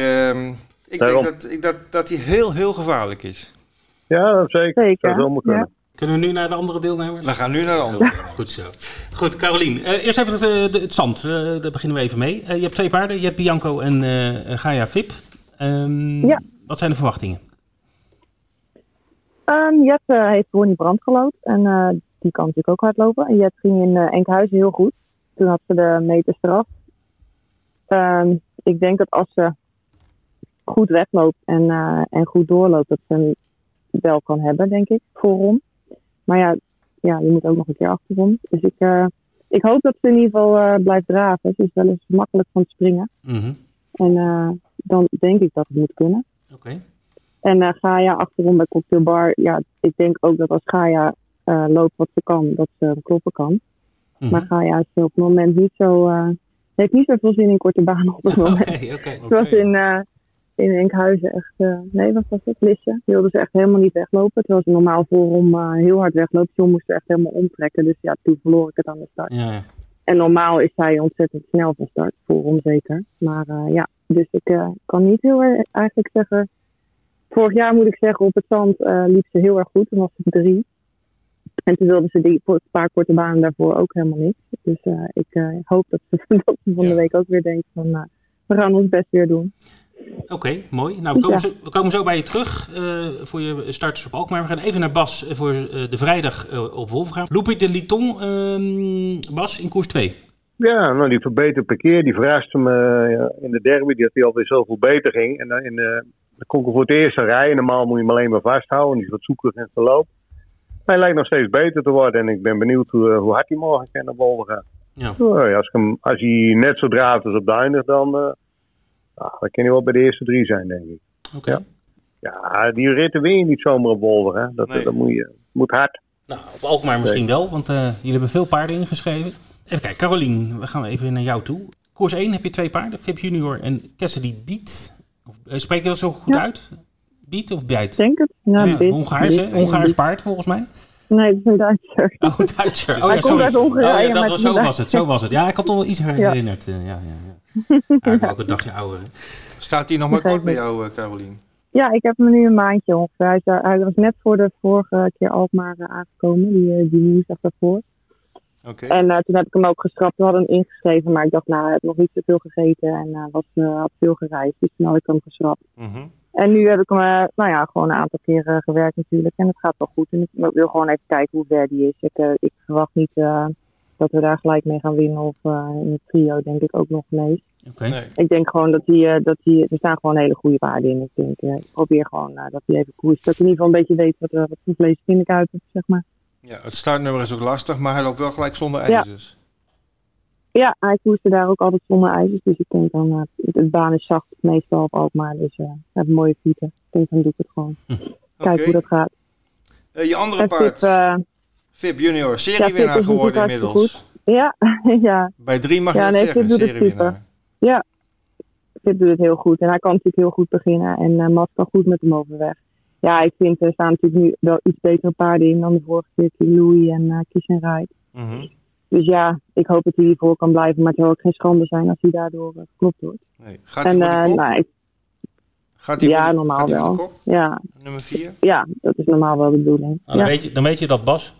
ik Daarom. denk dat, ik, dat, dat hij heel, heel gevaarlijk is. Ja, dat zeker. Zeker. Dat zou kunnen. Ja. Kunnen we nu naar de andere deelnemers? We gaan nu naar de andere. Goed zo. Goed, Carolien. Uh, eerst even het, uh, het zand. Uh, daar beginnen we even mee. je hebt twee paarden. Je hebt Bianco en Gaia Vip. Um, ja. Wat zijn de verwachtingen? Um, Jet heeft Ronnie Brand gelood. En die kan natuurlijk ook hardlopen. En Jet ging in Enkhuizen heel goed. Toen had ze de meters eraf. Um, ik denk dat als ze goed wegloopt en, en goed doorloopt, dat ze hem wel kan hebben, denk ik, voor Ron. Maar ja, ja, je moet ook nog een keer achterom. Dus ik, uh, ik hoop dat ze in ieder geval uh, blijft draven. Ze is wel eens makkelijk van het springen. Mm -hmm. En uh, dan denk ik dat het moet kunnen. Oké. Okay. En Gaia achterom bij Cocktail Bar. Ja, ik denk ook dat als Gaia loopt wat ze kan, dat ze kloppen kan. Mm -hmm. Maar Gaia is op het moment niet zo... heeft niet zoveel zin in korte banen op het moment. Oké, oké. Zoals in in Enkhuizen echt, uh, nee, wat was het? Lisse. Wilde ze echt helemaal niet weglopen. Terwijl ze normaal voorom uh, heel hard wegloopt. Toen moest ze echt helemaal omtrekken. Dus ja, toen verloor ik het aan de start. Ja, ja. en normaal is zij ontzettend snel van start, voor onzeker. Maar uh, ja, dus ik uh, kan niet heel erg eigenlijk zeggen. Vorig jaar moet ik zeggen, op het zand uh, liep ze heel erg goed. Toen was ze drie. En toen wilden ze die paar korte banen daarvoor ook helemaal niet. Dus ik hoop dat ze, dat ze van de week ook weer denkt van we gaan ons best weer doen. Oké, okay, mooi. Nou, we komen, zo, we komen, zo, bij je terug uh, voor je starters op Alkmaar. We gaan even naar Bas voor uh, de vrijdag uh, op Wolfgaan. Loepie de Liton, ehm, Bas, in koers 2. Ja, nou die verbeterd per keer. Die verraste me in de derby dat hij alweer zoveel beter ging. En in de, de kon voor het eerste rijden. Normaal moet je hem alleen maar vasthouden. Die is wat zoekerig in zijn loop. Hij lijkt nog steeds beter te worden. En ik ben benieuwd hoe, hoe hard hij morgen kan naar Wolfgaan. Ja. Oh, als, hem, als hij net zo draaft als op de eindig, dan, uh, dan kan hij wel bij de eerste drie zijn, denk ik. Oké. Ja. ja. die ritten win je niet zomaar op Wolver. Hè. Dat, nee. dat moet, je, moet hard. Nou, op Alkmaar misschien wel, want uh, jullie hebben veel paarden ingeschreven. Even kijken, Carolien, we gaan even naar jou toe. Koers 1 heb je twee paarden, Fib Junior en Cassidy Beat. Of, uh, spreek je dat zo goed ja. uit? Beat of Bijt? Denk het. Ja, ja, Hongaars, paard volgens mij. Nee, dat is een Duitser. Oh, Duitser. Oh, Hij ja, komt uit Hongarije. Oh, ja, dat was, zo was het, zo was het. Ja, ik had toch wel iets herinnerd. Ja, ja, ja. ja. ik ben ook een dagje ouder. Staat hij nog maar kort bij jou, uh, Carolien? Ja, ik heb hem nu een maandje ongeveer. Hij, was net voor de vorige keer Alkmaar aangekomen, die, die woensdag daarvoor. Okay. En uh, toen heb ik hem ook geschrapt. We hadden hem ingeschreven, maar ik dacht, nou, hij heeft nog niet zoveel gegeten en was, had veel gereisd. Dus toen had ik hem geschrapt. Mm -hmm. En nu heb ik hem, uh, nou ja, gewoon een aantal keren gewerkt natuurlijk. En het gaat wel goed. En ik wil gewoon even kijken hoe ver die is. Ik, uh, ik verwacht niet uh, dat we daar gelijk mee gaan winnen. Of in het trio denk ik ook nog mee. Okay. Nee. Ik denk gewoon dat hij, dat hij, er staan gewoon hele goede paarden in. Ik denk, ik probeer gewoon dat hij even koers. Dat ik in ieder geval een beetje weet wat, wat voor vlees vind ik uit heb, zeg maar. Ja, het startnummer is ook lastig, maar hij loopt wel gelijk zonder ijzers. Ja. Ja, hij koerste daar ook altijd zonder ijzers. Dus ik denk dan, uh, de baan is zacht meestal op Alkmaar. Dus uh, hij heeft mooie fietsen. Ik denk dan doe ik het gewoon. Hm. Kijk okay. hoe dat gaat. Uh, je andere en paard, Fip, Fib Junior, seriewinnaar ja, geworden inmiddels. Goed. Ja, ja. Bij drie mag je ja, het nee, zeggen, Fib doet het seriewinnaar. super. Ja, Fib doet het heel goed. En hij kan natuurlijk heel goed beginnen. En Mats kan goed met hem overweg. Ja, ik vind er staan natuurlijk nu wel iets betere paarden in dan de vorige keer. Louis en uh, Ride. Mm -hmm. Dus ja, ik hoop dat hij hiervoor kan blijven. Maar het zou ook geen schande zijn als hij daardoor uh, geklopt wordt. Nee. Gaat hij en, voor de kop? nou, ik, Gaat hij ja, voor de, normaal gaat hij voor wel. de kop? Ja, Nummer vier? ja, dat is normaal wel de bedoeling. Nou, dan, weet je, dan weet je dat, Bas.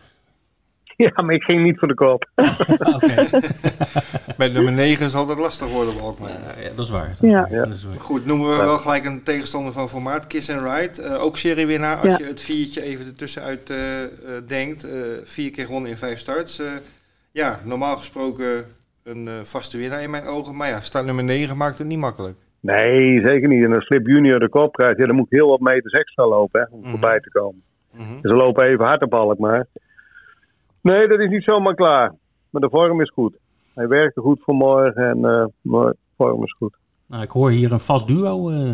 Ja, maar ik ging niet voor de kop. okay. Bij nummer 9 is altijd lastig worden op Alkmaar. Uh, ja, dat is waar. Dat is Ja. waar. Ja. Dat is waar. Goed, noemen we wel gelijk een tegenstander van formaat, Kiss and Ride. Uh, ook seriewinnaar, als Ja. je het viertje even ertussenuit uh, uh, denkt. Uh, vier keer gewonnen in vijf starts. Uh, ja, normaal gesproken een uh, vaste winnaar in mijn ogen. Maar ja, start nummer 9 maakt het niet makkelijk. Nee, zeker niet. En als Slip Junior de kop krijgt, ja, dan moet ik heel wat meters extra lopen hè, om Mhm. voorbij te komen. Mm -hmm. Ze lopen even hard op Alkmaar. Nee, dat is niet zomaar klaar. Maar de vorm is goed. Hij werkte goed voor morgen en uh, de vorm is goed. Nou, ik hoor hier een vast duo, uh,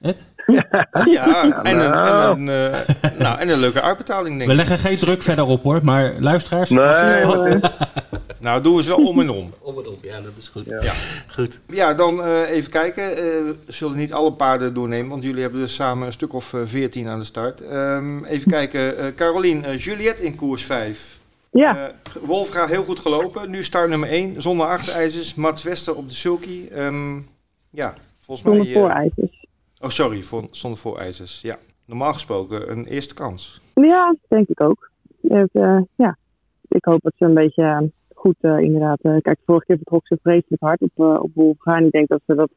Ed. Ja, en een, nou. en, een, uh, nou, en een leuke uitbetaling, denk We ik. leggen geen druk verder op hoor, maar luisteraars. Nee, Nou, doen we ze wel om en om. Om en om, ja, dat is goed. Ja. Ja. Goed. Ja, dan uh, even kijken. Uh, we zullen niet alle paarden doornemen, want jullie hebben dus samen een stuk of veertien aan de start. Um, even kijken. Uh, Carolien, Juliette in koers 5. Ja, Wolfga heel goed gelopen. Nu start nummer 1, zonder achterijzers. Mats Wester op de sulky. Um, ja, volgens zonder mij... voorijzers. Oh, sorry, voor, zonder voorijzers. Ja, normaal gesproken een eerste kans. Ja, denk ik ook. Het, uh, ja, ik hoop dat ze een beetje goed uh, inderdaad... kijk, vorige keer vertrok ze vreselijk hard op, op Wolfga. En ik denk dat ze dat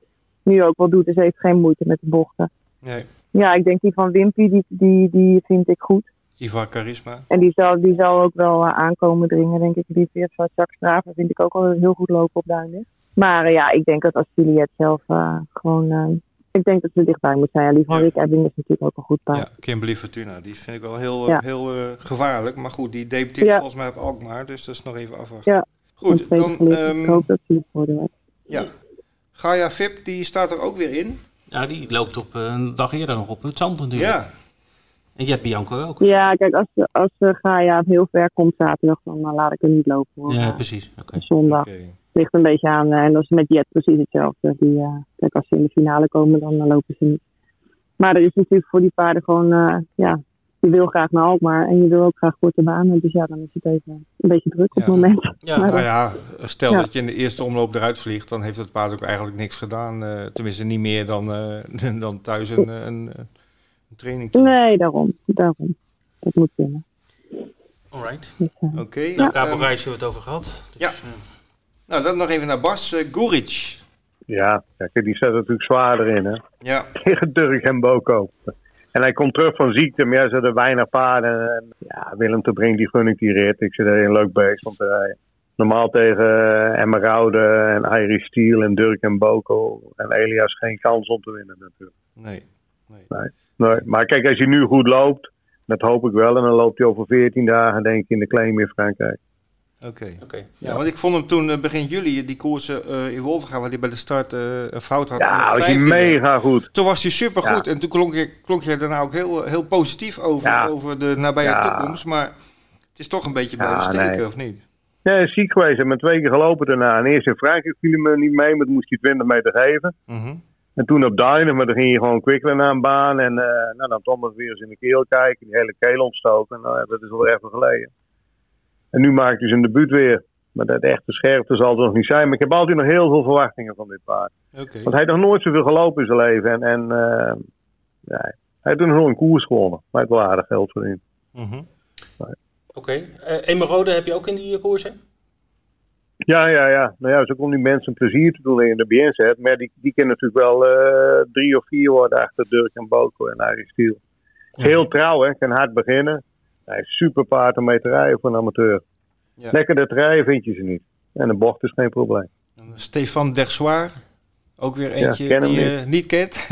nu ook wel doet. Dus ze heeft geen moeite met de bochten. Nee. Ja, ik denk die van Wimpy, die, die, die vind ik goed. Ivar Charisma. En die zal, die zal ook wel uh, aankomen dringen, denk ik. Die veert van Jacques Straven vind ik ook al heel goed lopen op Duinlicht. Maar uh, ja, ik denk dat als Juliette zelf uh, gewoon... ik denk dat ze dichtbij moet zijn. Ja, die van Ja. Rick Ebbing is natuurlijk ook een goed paard. Ja, Kimberly Fortuna. Die vind ik wel heel, Ja. heel uh, gevaarlijk. Maar goed, die debuteert Ja. volgens mij op Alkmaar. Dus dat is nog even afwachten. Ja, Goed, dan... Um, Ik hoop dat ze het worden wordt. ja. Gaia Vip, die staat er ook weer in. Ja, die loopt op eh, een dag eerder nog op het zand natuurlijk. Ja. En Jet Bianco ook. Ja, kijk, als, als uh, Gaia heel ver komt zaterdag, dan uh, laat ik hem niet lopen. Hoor. Ja, Maar precies. Oké. Zondag Oké. ligt een beetje aan. eh, en dat is met Jet precies hetzelfde. Die, uh, kijk, als ze in de finale komen, dan uh, lopen ze niet. Maar er is natuurlijk voor die paarden gewoon, uh, ja, je wil graag naar Alkmaar en je wil ook graag korte banen. Dus ja, dan is het even een beetje druk op Ja. het moment. Ja, Maar Nou ja, stel Ja. dat je in de eerste omloop eruit vliegt, dan heeft het paard ook eigenlijk niks gedaan. eh, tenminste, niet meer dan, eh, dan thuis een, een, een, training. Nee, daarom. daarom. Dat moet kunnen. alright. Dus, eh, Oké. Nou, Cabo ehm, Reis hebben we het over gehad. Dus, Ja. eh, nou, dan nog even naar Bas. Guric. Ja, kijk, die zet natuurlijk zwaarder in, hè. Ja, Tegen Dirk en Boko. En hij komt terug van ziekte, maar ja, ze hadden weinig paarden. En, ja, Willem te Brink, die gun ik die rit. Ik zit er een leuk beest om te rijden. Normaal tegen uh, Emmeroude en Iris Steel en Dirk en Boko en Elias geen kans om te winnen natuurlijk. nee. Nee. Nee, maar kijk, als hij nu goed loopt, dat hoop ik wel. En dan loopt hij over 14 dagen, denk ik, in de claim in Frankrijk. Oké. Oké. Ja, want ik vond hem toen eh, begin juli, die koersen eh in Wolvenga, waar hij bij de start eh, een fout had. Ja, was hij 15e. mega goed. Toen was hij supergoed. Ja. En toen klonk je, klonk je daarna ook heel, heel positief over, Ja. over de nabije Ja. toekomst. Maar het is toch een beetje Ja, blijven steken, nee. of niet? Ja, ziek geweest. Heeft twee keer gelopen daarna. En eerst in Frankrijk viel hij me niet mee, maar toen moest hij 20 meter geven. Mhm. En toen op Duinen, maar dan ging je gewoon kwikkelen naar een baan. En eh, nou, dan Thomas weer eens in de keel kijken, die hele keel ontstoken. Nou, ja, dat is wel even geleden. En nu maakt hij zijn debuut weer. Maar dat echte scherpte zal er nog niet zijn. Maar ik heb altijd nog heel veel verwachtingen van dit paard. Want hij heeft nog nooit zoveel gelopen in zijn leven. En, en eh, ja, hij heeft nog nooit een koers gewonnen. Maar hij heeft wel aardig geld verdiend. Mhm. Oké. Eh, Emerode heb je ook in die eh, koersen? Ja, ja, ja. Nou ja, zo komt die mensen plezier te doen in de BN-set. Maar die, die kunnen natuurlijk wel eh, drie of vier worden achter Dirk en Boko en Arie Stiel. Heel trouw, hè. Kan hard beginnen. Hij is super paard om mee te rijden voor een amateur. Ja. Lekker dat rijden vind je ze niet. En een bocht is geen probleem. En Stefan Dersoir, ook weer eentje die je niet kent.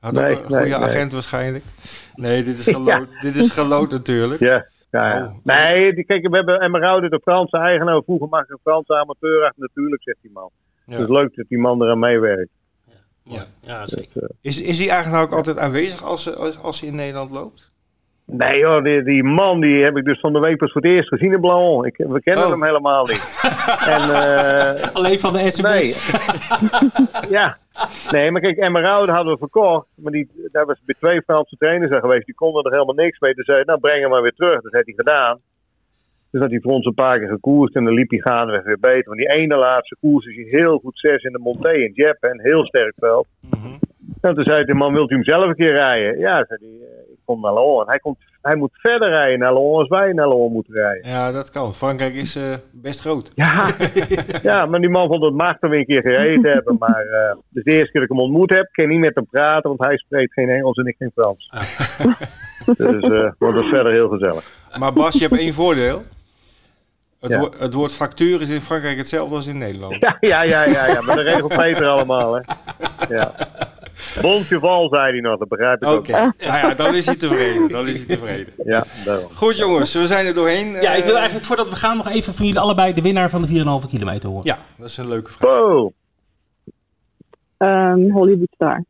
Had Nee, ook een goede nee. agent waarschijnlijk. Nee, dit is geloot, dit is geloot natuurlijk. Ja. Ja, ja. Oh. Nee, die, kijk, we hebben Emmeroude, de Franse eigenaar. Vroeger mag ik een Franse amateur achter. Natuurlijk, zegt die man. Ja. Het is leuk dat die man eraan meewerkt. Ja, ja Dus, zeker. eh, Is, is hij eigenlijk ook altijd aanwezig als, ze- als, als hij in Nederland loopt? Nee hoor, die, die man die heb ik dus van de week pas voor het eerst gezien in. Ik, we kennen Oh. hem helemaal niet. en, eh, Alleen van de sms. Nee. ja. Nee, maar kijk, Emmeroude hadden we verkocht. Maar die, daar was bij twee Franse trainers aan geweest. Die konden er helemaal niks mee. Toen zei nou breng hem maar weer terug. Dat heeft hij gedaan. Dus had hij voor ons een paar keer gekoerst. En dan liep hij gaandeweg weer beter. Want die ene laatste koers is hij heel goed zes in de Monté in Jeppe. En heel sterk veld. Mhm. En toen zei hij, man, wilt u hem zelf een keer rijden? Ja, zei hij, naar hij, komt, hij moet verder rijden naar Lyon als wij naar Lyon moeten rijden. Ja, dat kan. Frankrijk is eh, best groot. Ja. ja, maar die man vond het machtig weer een keer gereden hebben. Maar eh dus de eerste keer dat ik hem ontmoet heb, kan ik niet met hem praten, want hij spreekt geen Engels en ik geen Frans. dus eh wordt het verder heel gezellig. Maar Bas, je hebt één voordeel. Het, Ja. wo- het woord fractuur is in Frankrijk hetzelfde als in Nederland. Ja, ja, ja, ja, ja. maar dat regelt Peter allemaal, hè. Ja. Bondjeval, zei hij nog, dat begrijp ik Oké, ook. nou ja, dan is hij tevreden. Dan is hij tevreden. Ja, daarom. Goed jongens, we zijn er doorheen. Ja, ik wil Eh, eigenlijk voordat we gaan nog even van jullie allebei de winnaar van de 4,5 kilometer horen. Ja, dat is een leuke vraag. Wow. Ehm, Hollywood Star.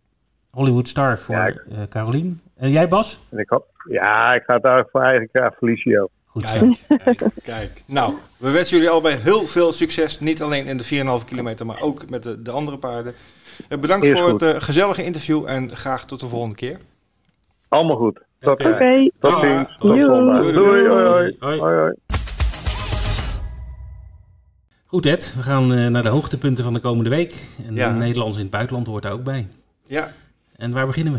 Hollywood Star voor Ja, eh Carolien. En jij Bas? En ik hoop, ja, ik ga het eigenlijk voor eigen kracht Felicio. Goed zo. Kijk, kijk, kijk. Nou, we wensen jullie allebei heel veel succes. Niet alleen in de 4,5 kilometer, maar ook met de, de andere paarden. Eh, bedankt voor goed. het eh, gezellige interview en graag tot de volgende keer. Allemaal goed. Oké. Tot ziens. Tot Doei. Doei, hoi, hoi. Hoi. hoi, hoi. Goed Ed, we gaan eh, naar de hoogtepunten van de komende week. En Ja. Nederlands in het buitenland hoort daar ook bij. Ja, En waar beginnen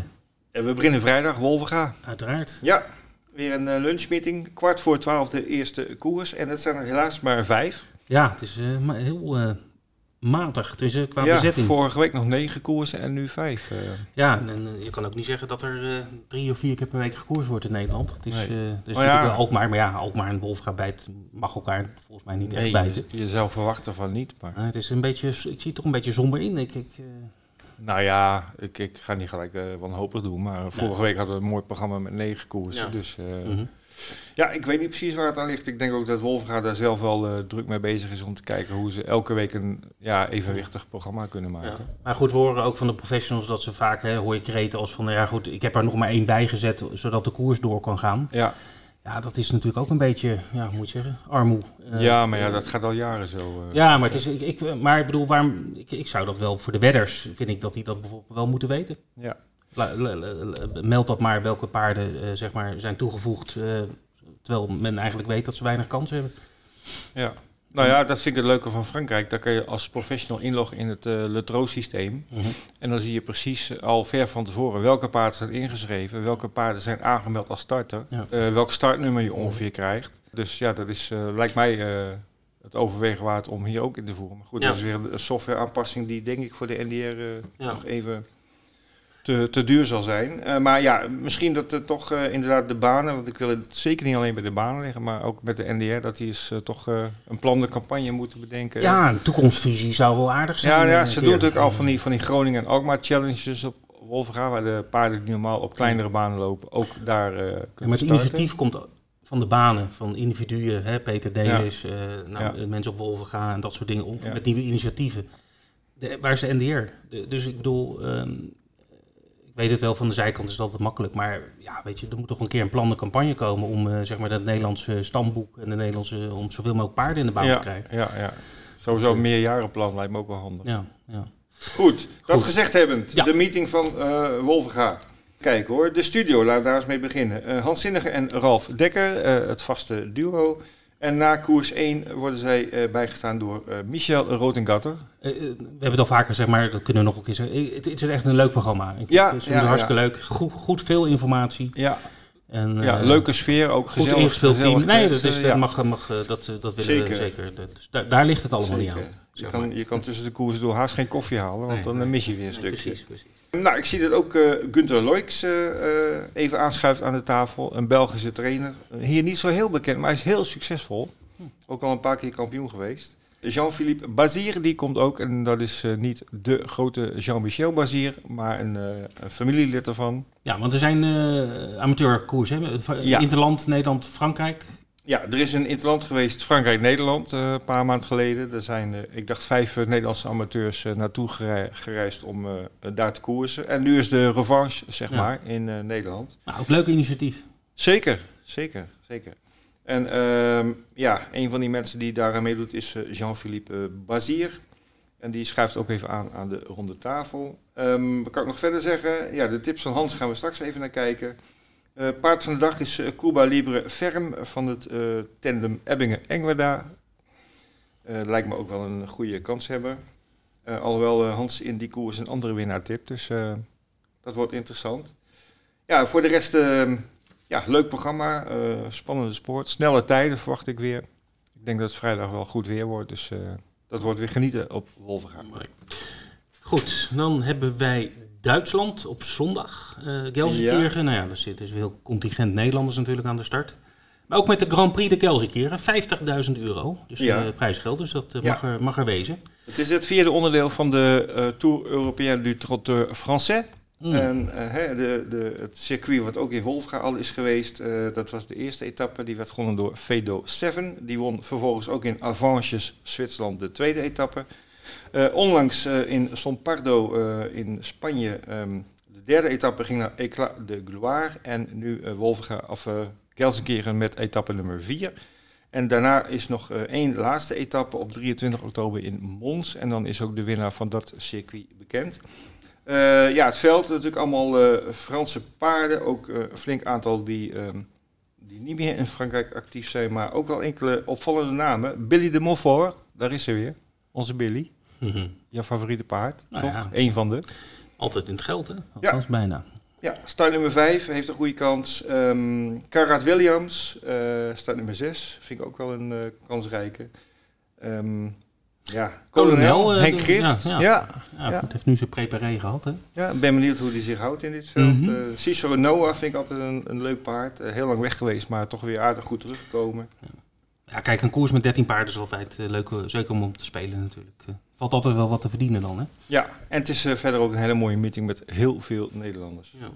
we? we beginnen vrijdag, Wolvenga. Uiteraard. Ja, weer een lunchmeeting. Kwart voor twaalf de eerste koers. En dat zijn er helaas maar vijf. Ja, het is eh, ma- heel eh, matig tussen qua ja, bezetting. vorige week nog negen koersen en nu vijf. eh. Ja, en eh, je kan ook niet zeggen dat er eh, drie of vier keer per week gekoers wordt in Nederland. Het is, Nee. dus Oh ja. wel Alkmaar, maar ja, Alkmaar en Wolfga bijt mag elkaar volgens mij niet echt bijten. je, je zou verwachten van niet. Maar, Maar het is een beetje, ik zie het toch een beetje somber in. Ik, ik, nou ja, ik, ik ga niet gelijk wanhopig doen. Maar vorige week hadden we een mooi programma met negen koersen. Dus mhm. Ja, ik weet niet precies waar het aan ligt. Ik denk ook dat Wolfga daar zelf wel eh, druk mee bezig is om te kijken hoe ze elke week een ja, evenwichtig programma kunnen maken. Ja. Maar goed, we horen ook van de professionals dat ze vaak, hè, hoor je kreten als van, ja goed, ik heb er nog maar één bij gezet, zodat de koers door kan gaan. Ja, Ja, dat is natuurlijk ook een beetje, ja, hoe moet je zeggen, armoe. Eh, ja, maar ja, dat gaat al jaren zo. eh. Ja, maar, het is, ik, ik, maar ik bedoel, waarom, ik, ik zou dat wel voor de wedders, vind ik dat die dat bijvoorbeeld wel moeten weten. Ja. Meld dat maar welke paarden eh, zeg maar, zijn toegevoegd. eh, terwijl men eigenlijk weet dat ze weinig kans hebben. Ja. Nou ja, dat vind ik het leuke van Frankrijk. Daar kan je als professional inloggen in het eh Letro-systeem. En dan zie je precies al ver van tevoren welke paarden zijn ingeschreven, welke paarden zijn aangemeld als starter, Ja. welk startnummer je ongeveer krijgt. Dus ja, dat is, lijkt mij het overwegen waard om hier ook in te voeren. Maar goed, Ja. dat is weer een softwareaanpassing die denk ik voor de NDR Ja. nog even te, te duur zal zijn. Eh, maar ja, misschien dat er toch eh, inderdaad de banen, want ik wil het zeker niet alleen bij de banen leggen, maar ook met de NDR, dat die eens eh, toch een plan de campagne moeten bedenken. Ja, een toekomstvisie zou wel aardig zijn. Ja, ja ze doen natuurlijk al van die, van die Groningen en Alkmaar challenges op Wolverga, waar de paarden die normaal op kleinere banen lopen, ook daar kunnen Ja, maar het initiatief komt van de banen, van individuen. Hè? Peter Delis, nou, Ja. mensen op Wolvenga en dat soort dingen. Om. Met nieuwe initiatieven. De, waar is de NDR? De- dus ik bedoel, ehm, ik weet het wel, van de zijkant is dat altijd makkelijk. Maar ja, weet je, er moet toch een keer een plan de campagne komen om eh, zeg maar dat Nederlandse stamboek en de Nederlandse, om zoveel mogelijk paarden in de baan ja, te krijgen. Ja, ja. Sowieso een meerjarenplan lijkt me ook wel handig. Ja, ja. Goed, dat gezegd hebbend, Ja. de meeting van eh Wolverga. Kijk hoor, de studio, laten we daar eens mee beginnen. Eh, Hans Zinnige en Ralf Dekker, het vaste duo. En na koers 1 worden zij eh, bijgestaan door eh, Michel Rotengatter. Eh, we hebben het al vaker gezegd, maar dat kunnen we nog een keer zeggen. Het, het is echt een leuk programma. Ik Ja, het ja, hartstikke leuk. Goed, goed veel informatie. Ja, En, ja eh, leuke sfeer, ook Goed gezellig. ingespeeld team. Nee, dat, is, dat, ja. mag, mag, eh, dat, eh, dat willen we Zeker. zeker. Dat- dus daar, daar ligt het allemaal niet Zeker. aan. Je kan, maar. je kan tussen de koers door haast geen koffie halen, want Nee, dan mis je weer een stukje. precies, precies. Nou, ik zie dat ook eh Gunther Loix eh, eh, even aanschuift aan de tafel. Een Belgische trainer. Hier niet zo heel bekend, maar hij is heel succesvol. Hm. Ook al een paar keer kampioen geweest. Jean-Philippe Bazir, die komt ook. En dat is eh, niet de grote Jean-Michel Bazir, maar een, eh, een familielid ervan. Ja, want er zijn eh amateurkoers. Hè? Ja. Interland, Nederland, Frankrijk. Ja, er is een interland geweest, Frankrijk-Nederland, een paar maanden geleden. Er zijn, ik dacht, vijf Nederlandse amateurs naartoe gerei- gereisd om daar te koersen. En nu is de revanche, zeg Ja. maar, in Nederland. Nou, ook leuk initiatief. Zeker, zeker, zeker. En ehm, ja, een van die mensen die daaraan meedoet is eh, Jean-Philippe eh, Bazir. En die schuift ook even aan aan de ronde tafel. Ehm, wat kan ik nog verder zeggen? Ja, de tips van Hans gaan we straks even naar kijken. Eh, paard van de dag is Cuba Libre Ferm van het tandem Ebbingen-Engweda. Eh lijkt me ook wel een goede kans hebben. Alhoewel Hans in die koers een andere winnaar tipt. Dus dat wordt interessant. Ja, voor de rest, eh, ja, leuk programma. eh, spannende sport. Snelle tijden verwacht ik weer. Ik denk dat het vrijdag wel goed weer wordt. Dus eh, dat wordt weer genieten op Wolverga. Goed, dan hebben wij Duitsland op zondag. eh Gelsenkirchen. Nou ja, daar zit dus heel contingent Nederlanders natuurlijk aan de start. Maar ook met de Grand Prix de Gelsenkirchen. 50.000 euro. Dus Ja. prijsgeld, dus dat Ja. mag, er, mag er wezen. Het is het vierde onderdeel van de Tour Européen du Trotteur Français. Mm. En eh, hè, de, de, het circuit wat ook in Wolfga al is geweest, eh, dat was de eerste etappe. Die werd gewonnen door Fedo 7. Die won vervolgens ook in Avanches, Zwitserland, de tweede etappe. Eh, onlangs in Sompardo in Spanje, ehm, de derde etappe ging naar Eclat de Gloire. En nu eh Wolfga, of Gelsenkirchen met etappe nummer 4. En daarna is nog eh, één laatste etappe op 23 oktober in Mons. En dan is ook de winnaar van dat circuit bekend. Eh, ja, het veld natuurlijk allemaal eh, Franse paarden. Ook eh, een flink aantal die, ehm, die niet meer in Frankrijk actief zijn. Maar ook wel enkele opvallende namen. Billy de Montfort, daar is ze weer. Onze Billy. Mhm. Jouw favoriete paard, Nou toch? ja. Eén van de. Altijd in het geld, hè? Althans, bijna. Ja, start nummer 5 heeft een goede kans. Ehm Karat Williams, eh start nummer 6, vind ik ook wel een kansrijke. Ehm ja, Kolonel, eh, Henk Gift. ja, Ja, ja. ja. Ja, Ja. Het heeft nu zijn preparé gehad, hè? ik ben benieuwd hoe hij zich houdt in dit veld. Eh, Cicero Noah vind ik altijd een, een leuk paard. Eh, heel lang weg geweest, maar toch weer aardig goed teruggekomen. Ja, kijk, een koers met 13 paarden is altijd leuk, zeker om op te spelen natuurlijk. Valt altijd wel wat te verdienen dan, hè? Ja, en het is verder ook een hele mooie meeting met heel veel Nederlanders. Ja.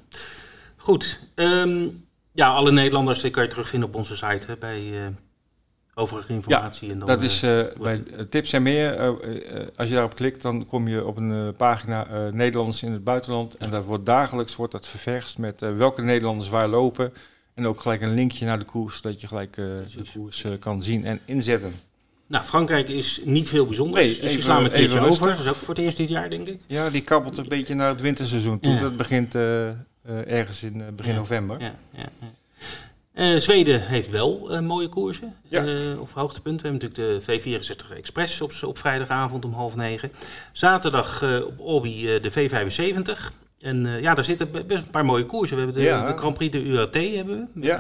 Goed. ehm, ja, alle Nederlanders kan je terugvinden op onze site hè, bij overige informatie. en dan, Dat eh, is eh, bij eh, tips en meer. eh, eh, eh, als je daarop klikt, dan kom je op een eh, pagina eh, Nederlanders in het buitenland. En dat wordt dagelijks wordt dat ververst met eh, welke Nederlanders waar lopen. En ook gelijk een linkje naar de koers, zodat je gelijk eh, de koers eh, kan zien en inzetten. Nou, Frankrijk is niet veel bijzonders. Nee, dus even- slaan keertje even over. Dat is ook voor het eerst dit jaar, denk ik. Ja, die kabbelt een beetje naar het winterseizoen toe. Ja. Dat begint eh, eh, ergens in eh, begin Ja. november. Ja, Eh, Zweden heeft wel eh, mooie koersen. Ja. eh, of hoogtepunten. We hebben natuurlijk de V64 Express op, op vrijdagavond om half negen. Zaterdag op Obi eh, de V75. En ja, daar zitten be- best een paar mooie koersen. We hebben de, Ja. de Grand Prix de UAT hebben we. Met, Ja,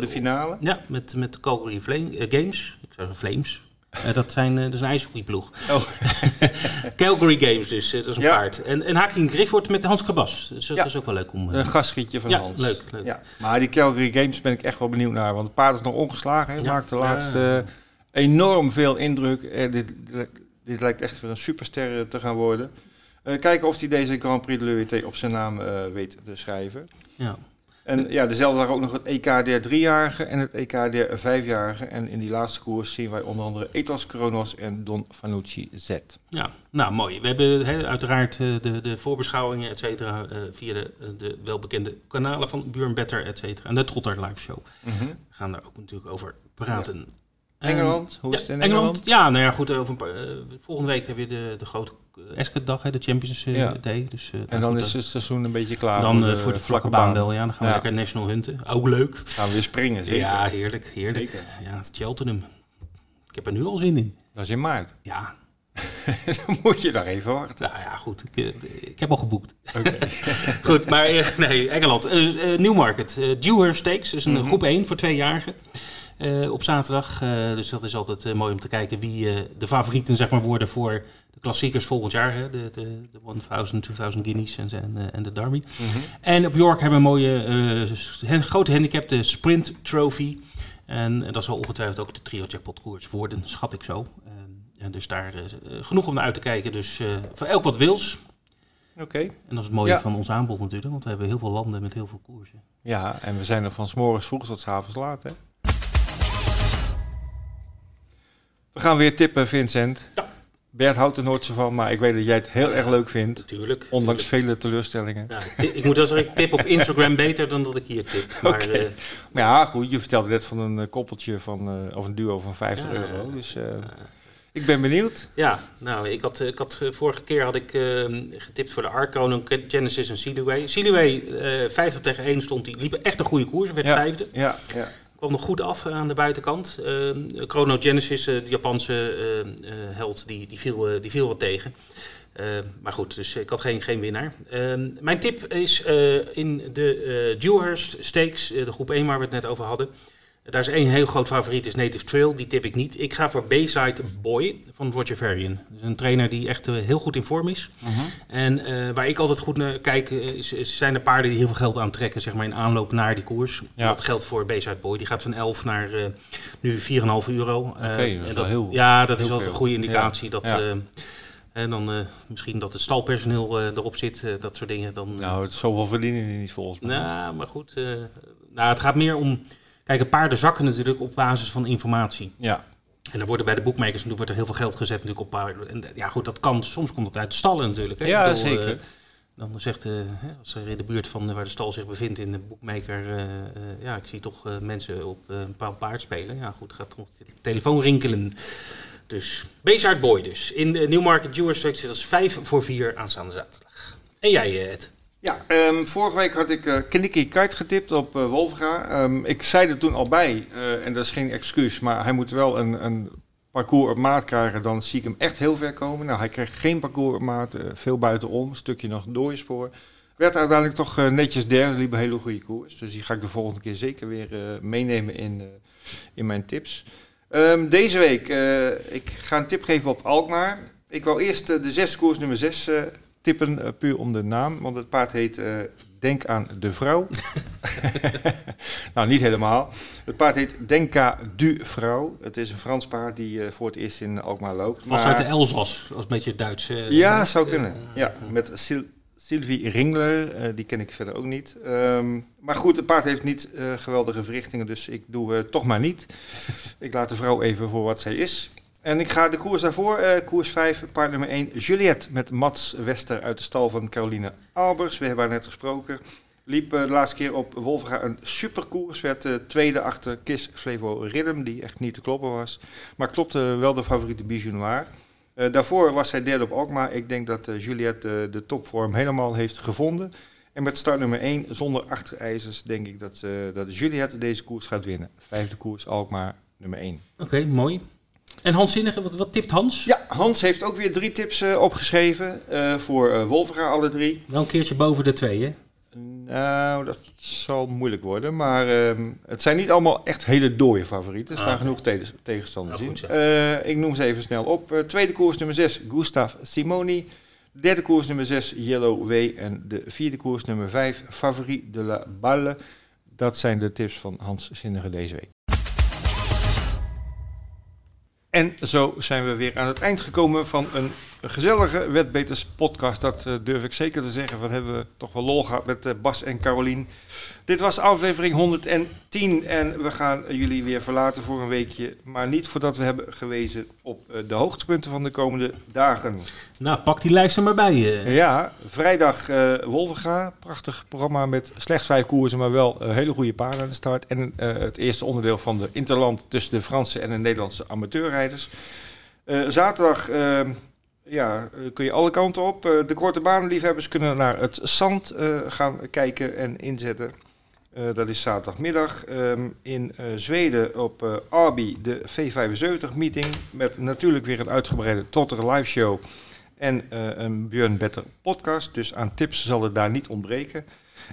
De finale. Ja, met, met de Calgary Flame, Games. Ik zou zeggen Flames. Eh, dat, zijn, eh, dat is een ijshockeyploeg. Oh. Calgary Games dus, eh, dat is een Ja. paard. En, en Hakim Grifford met Hans Krabas. Dus dat Ja. is ook wel leuk om... Een gastschietje van Ja, Hans. leuk, leuk. Ja. Maar die Calgary Games ben ik echt wel benieuwd naar. Want het paard is nog ongeslagen. Hij Ja. maakt de laatste enorm veel indruk. Dit, dit lijkt echt weer een superster te gaan worden. Kijken of hij deze Grand Prix de l'UET op zijn naam weet te schrijven. ja. En ja, dezelfde dag ook nog het EK der driejarige en het EK der vijfjarige. En in die laatste koers zien wij onder andere Ethos Kronos en Don Fanucci Z. Ja, nou mooi. We hebben uiteraard eh, de, de voorbeschouwingen, et cetera, eh, via de, eh, de welbekende kanalen van Buurn Better, et cetera. En de Trotter Live Show. We gaan daar ook natuurlijk over praten. Engeland, hoe ja, is het in Engeland? Engeland? Ja, nou ja, goed. Over een paar, volgende week hebben we de, de grote Esket-dag, hè, de Champions eh, Ja. Day. Dus, eh, En nou dan goed, is eh, het seizoen een beetje klaar. dan voor de vlakke baan wel, ja. Dan gaan we Ja. lekker national hunten. Ook leuk. Gaan we weer springen, zeker. Ja, heerlijk, heerlijk. Zeker. Ja, het Cheltenham. Ik heb er nu al zin in. Dat is in maart. Ja, dan moet je daar even wachten. Nou ja, goed. Ik, ik heb al geboekt. goed, maar nee, Engeland. Newmarket. Dewar Stakes. is een Mhm. groep 1 voor tweejarigen. Eh op zaterdag. Eh, dus dat is altijd eh, mooi om te kijken wie de favorieten zeg maar, worden voor de klassiekers volgend jaar. Hè? De, de, de 1000, 2000 guineas en, en, en de Derby. En op York hebben we een mooie grote handicap, de Sprint Trophy. En dat zal ongetwijfeld ook de trio jackpot koers worden, schat ik zo. En dus daar genoeg om naar uit te kijken. Dus voor elk wat wils. Oké. En dat is het mooie Ja. van ons aanbod natuurlijk, want we hebben heel veel landen met heel veel koersen. Ja, en we zijn er van 's morgens vroeg tot 's avonds laat, hè? We gaan weer tippen, Vincent. Ja. Bert houdt er nooit zo van, maar ik weet dat jij het heel erg leuk vindt. Natuurlijk. Ondanks vele teleurstellingen. Ja, ik moet wel zeggen, ik tip op Instagram beter dan dat ik hier tip. Maar Oké. eh, Maar ja, goed, je vertelde net van een eh, koppeltje van, eh, of een duo van 50 Ja. euro. Dus ik ben benieuwd. ja, nou, ik had, ik had vorige keer had ik eh, getipt voor de Arconon, Genesis en. Sealiway, eh 50 tegen 1 stond, die liep echt een goede koers, werd vijfde. Ja, ja. Kwam nog goed af aan de buitenkant. Eh, Chrono Genesis, eh, de Japanse eh, eh, held, die, die, viel, die viel wat tegen. Eh, maar goed, dus ik had geen, geen winnaar. Eh, mijn tip is in de Dewhurst Stakes, de groep 1 waar we het net over hadden. Daar is één heel groot favoriet, is Native Trail. Die tip ik niet. Ik ga voor Bayside Boy van Roger Varian. Een trainer die echt eh, heel goed in vorm is. En eh, waar ik altijd goed naar kijk, eh, is, zijn de paarden die heel veel geld aantrekken, zeg maar in aanloop naar die koers. Ja. Dat geldt voor Bayside Boy. Die gaat van 11 naar nu 4,5 euro. Eh, dat is en wel heel- ja, dat is wel een goede indicatie. Dat, Ja. en dan misschien dat het stalpersoneel erop zit, dat soort dingen. Dan, Nou, het zoveel verdienen die niet volgens mij. nou, maar goed. nou, het gaat meer om... Kijk, paarden zakken natuurlijk op basis van informatie. Ja, En er worden bij de boekmakers natuurlijk wordt er heel veel geld gezet natuurlijk op paarden. En ja, goed, dat kan. Soms komt het uit de stallen natuurlijk. Hè? Ja, bedoel, zeker. eh, dan zegt, hè, als er in de buurt van waar de stal zich bevindt in de boekmaker, eh, ja, ik zie toch mensen op een bepaald paard spelen. Ja, goed, gaat toch de telefoon rinkelen. Dus, Bezaard Boy dus. In de Newmarket Jeweler Stakes, dat is 5 voor 4 aanstaande zaterdag. En jij, Ed? Ja, ehm, vorige week had ik eh Knicky Kite getipt op eh Wolfga. Ehm, ik zei er toen al bij, eh, en dat is geen excuus, maar hij moet wel een, een parcours op maat krijgen. Dan zie ik hem echt heel ver komen. Nou, hij kreeg geen parcours op maat, veel buitenom, een stukje nog doorspoor. Werd uiteindelijk toch netjes derde, liep een hele goede koers. Dus die ga ik de volgende keer zeker weer meenemen in, in mijn tips. Ehm, deze week, ik ga een tip geven op Alkmaar. Ik wou eerst de zes koers nummer 6 eh, tippen, eh, puur om de naam. Want het paard heet eh, Denk aan de vrouw. nou, niet helemaal. Het paard heet Denka du vrouw. Het is een Frans paard die eh, voor het eerst in Alkmaar loopt. Maar- uit de Elzas, als een beetje Duits. ja, zou kunnen. Ja, met Sil Sylvie Ringler, die ken ik verder ook niet. Ehm, maar goed, het paard heeft niet geweldige verrichtingen, dus ik doe het toch maar niet. ik laat de vrouw even voor wat zij is. En ik ga de koers daarvoor, eh, koers 5, paard nummer 1, Juliette met Mats Wester uit de stal van Caroline Albers. We hebben haar net gesproken. Liep eh, de laatste keer op Wolverga een superkoers. Werd uh, tweede achter Kiss Flevo Rhythm, die echt niet te kloppen was. Maar klopte wel de favoriete Bijou Noir. Daarvoor was hij derde op Alkmaar. Ik denk dat Juliette de topvorm helemaal heeft gevonden. En met start nummer 1, zonder achterijzers, denk ik dat, dat Juliette deze koers gaat winnen. Vijfde koers, Alkmaar, nummer 1. Oké, mooi. En Hans Zinnige, wat, wat tipt Hans? Ja, Hans heeft ook weer drie tips uh, opgeschreven uh, voor uh, Wolfga, alle drie. Wel een keertje boven de twee, hè? Nou, dat zal moeilijk worden. Maar uh, het zijn niet allemaal echt hele dode favorieten. Er staan ah, genoeg tegen, tegenstanders in. Uh, ik noem ze even snel op. Tweede koers nummer 6, Gustav Simoni. Derde koers nummer 6, Yellow W. En de vierde koers nummer 5, Favori de la Balle. Dat zijn de tips van Hans Zinnige deze week. En zo zijn we weer aan het eind gekomen van een gezellige Wetbeters podcast. Dat uh, durf ik zeker te zeggen. Wat hebben we toch wel lol gehad met uh, Bas en Carolien. Dit was aflevering 110 en we gaan jullie weer verlaten voor een weekje. Maar niet voordat we hebben gewezen op uh, de hoogtepunten van de komende dagen. Nou, pak die lijst er maar bij. Ja, vrijdag Wolvenga. Prachtig programma met slechts vijf koersen, maar wel hele goede paarden aan de start. En het eerste onderdeel van de Interland tussen de Franse en de Nederlandse amateurrijders. zaterdag ja, eh, kun je alle kanten op. Eh, de korte banenliefhebbers kunnen naar het zand eh, gaan kijken en inzetten. dat is zaterdagmiddag ehm, in Zweden op Arby, de V75-meeting. Met natuurlijk weer een uitgebreide Totter live show en een Björn Better podcast. Dus aan tips zal het daar niet ontbreken.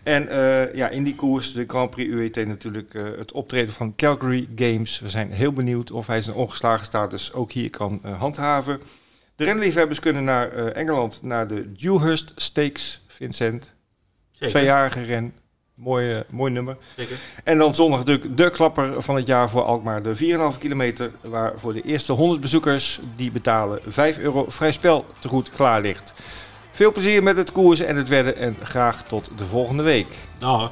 En ja, in die koers, de Grand Prix UET natuurlijk, het optreden van Calgary Games. We zijn heel benieuwd of hij zijn ongeslagen status ook hier kan handhaven. De renliefhebbers kunnen naar uh, Engeland, naar de Dewhurst Stakes, Vincent. Zeker. Tweejarige ren. Mooi, uh, mooi nummer. Zeker. En dan zondag natuurlijk de klapper van het jaar voor Alkmaar. De 4,5 kilometer waar voor de eerste 100 bezoekers die betalen 5 euro vrij spel te goed klaar ligt. Veel plezier met het koersen en het wedden en graag tot de volgende week. Dag.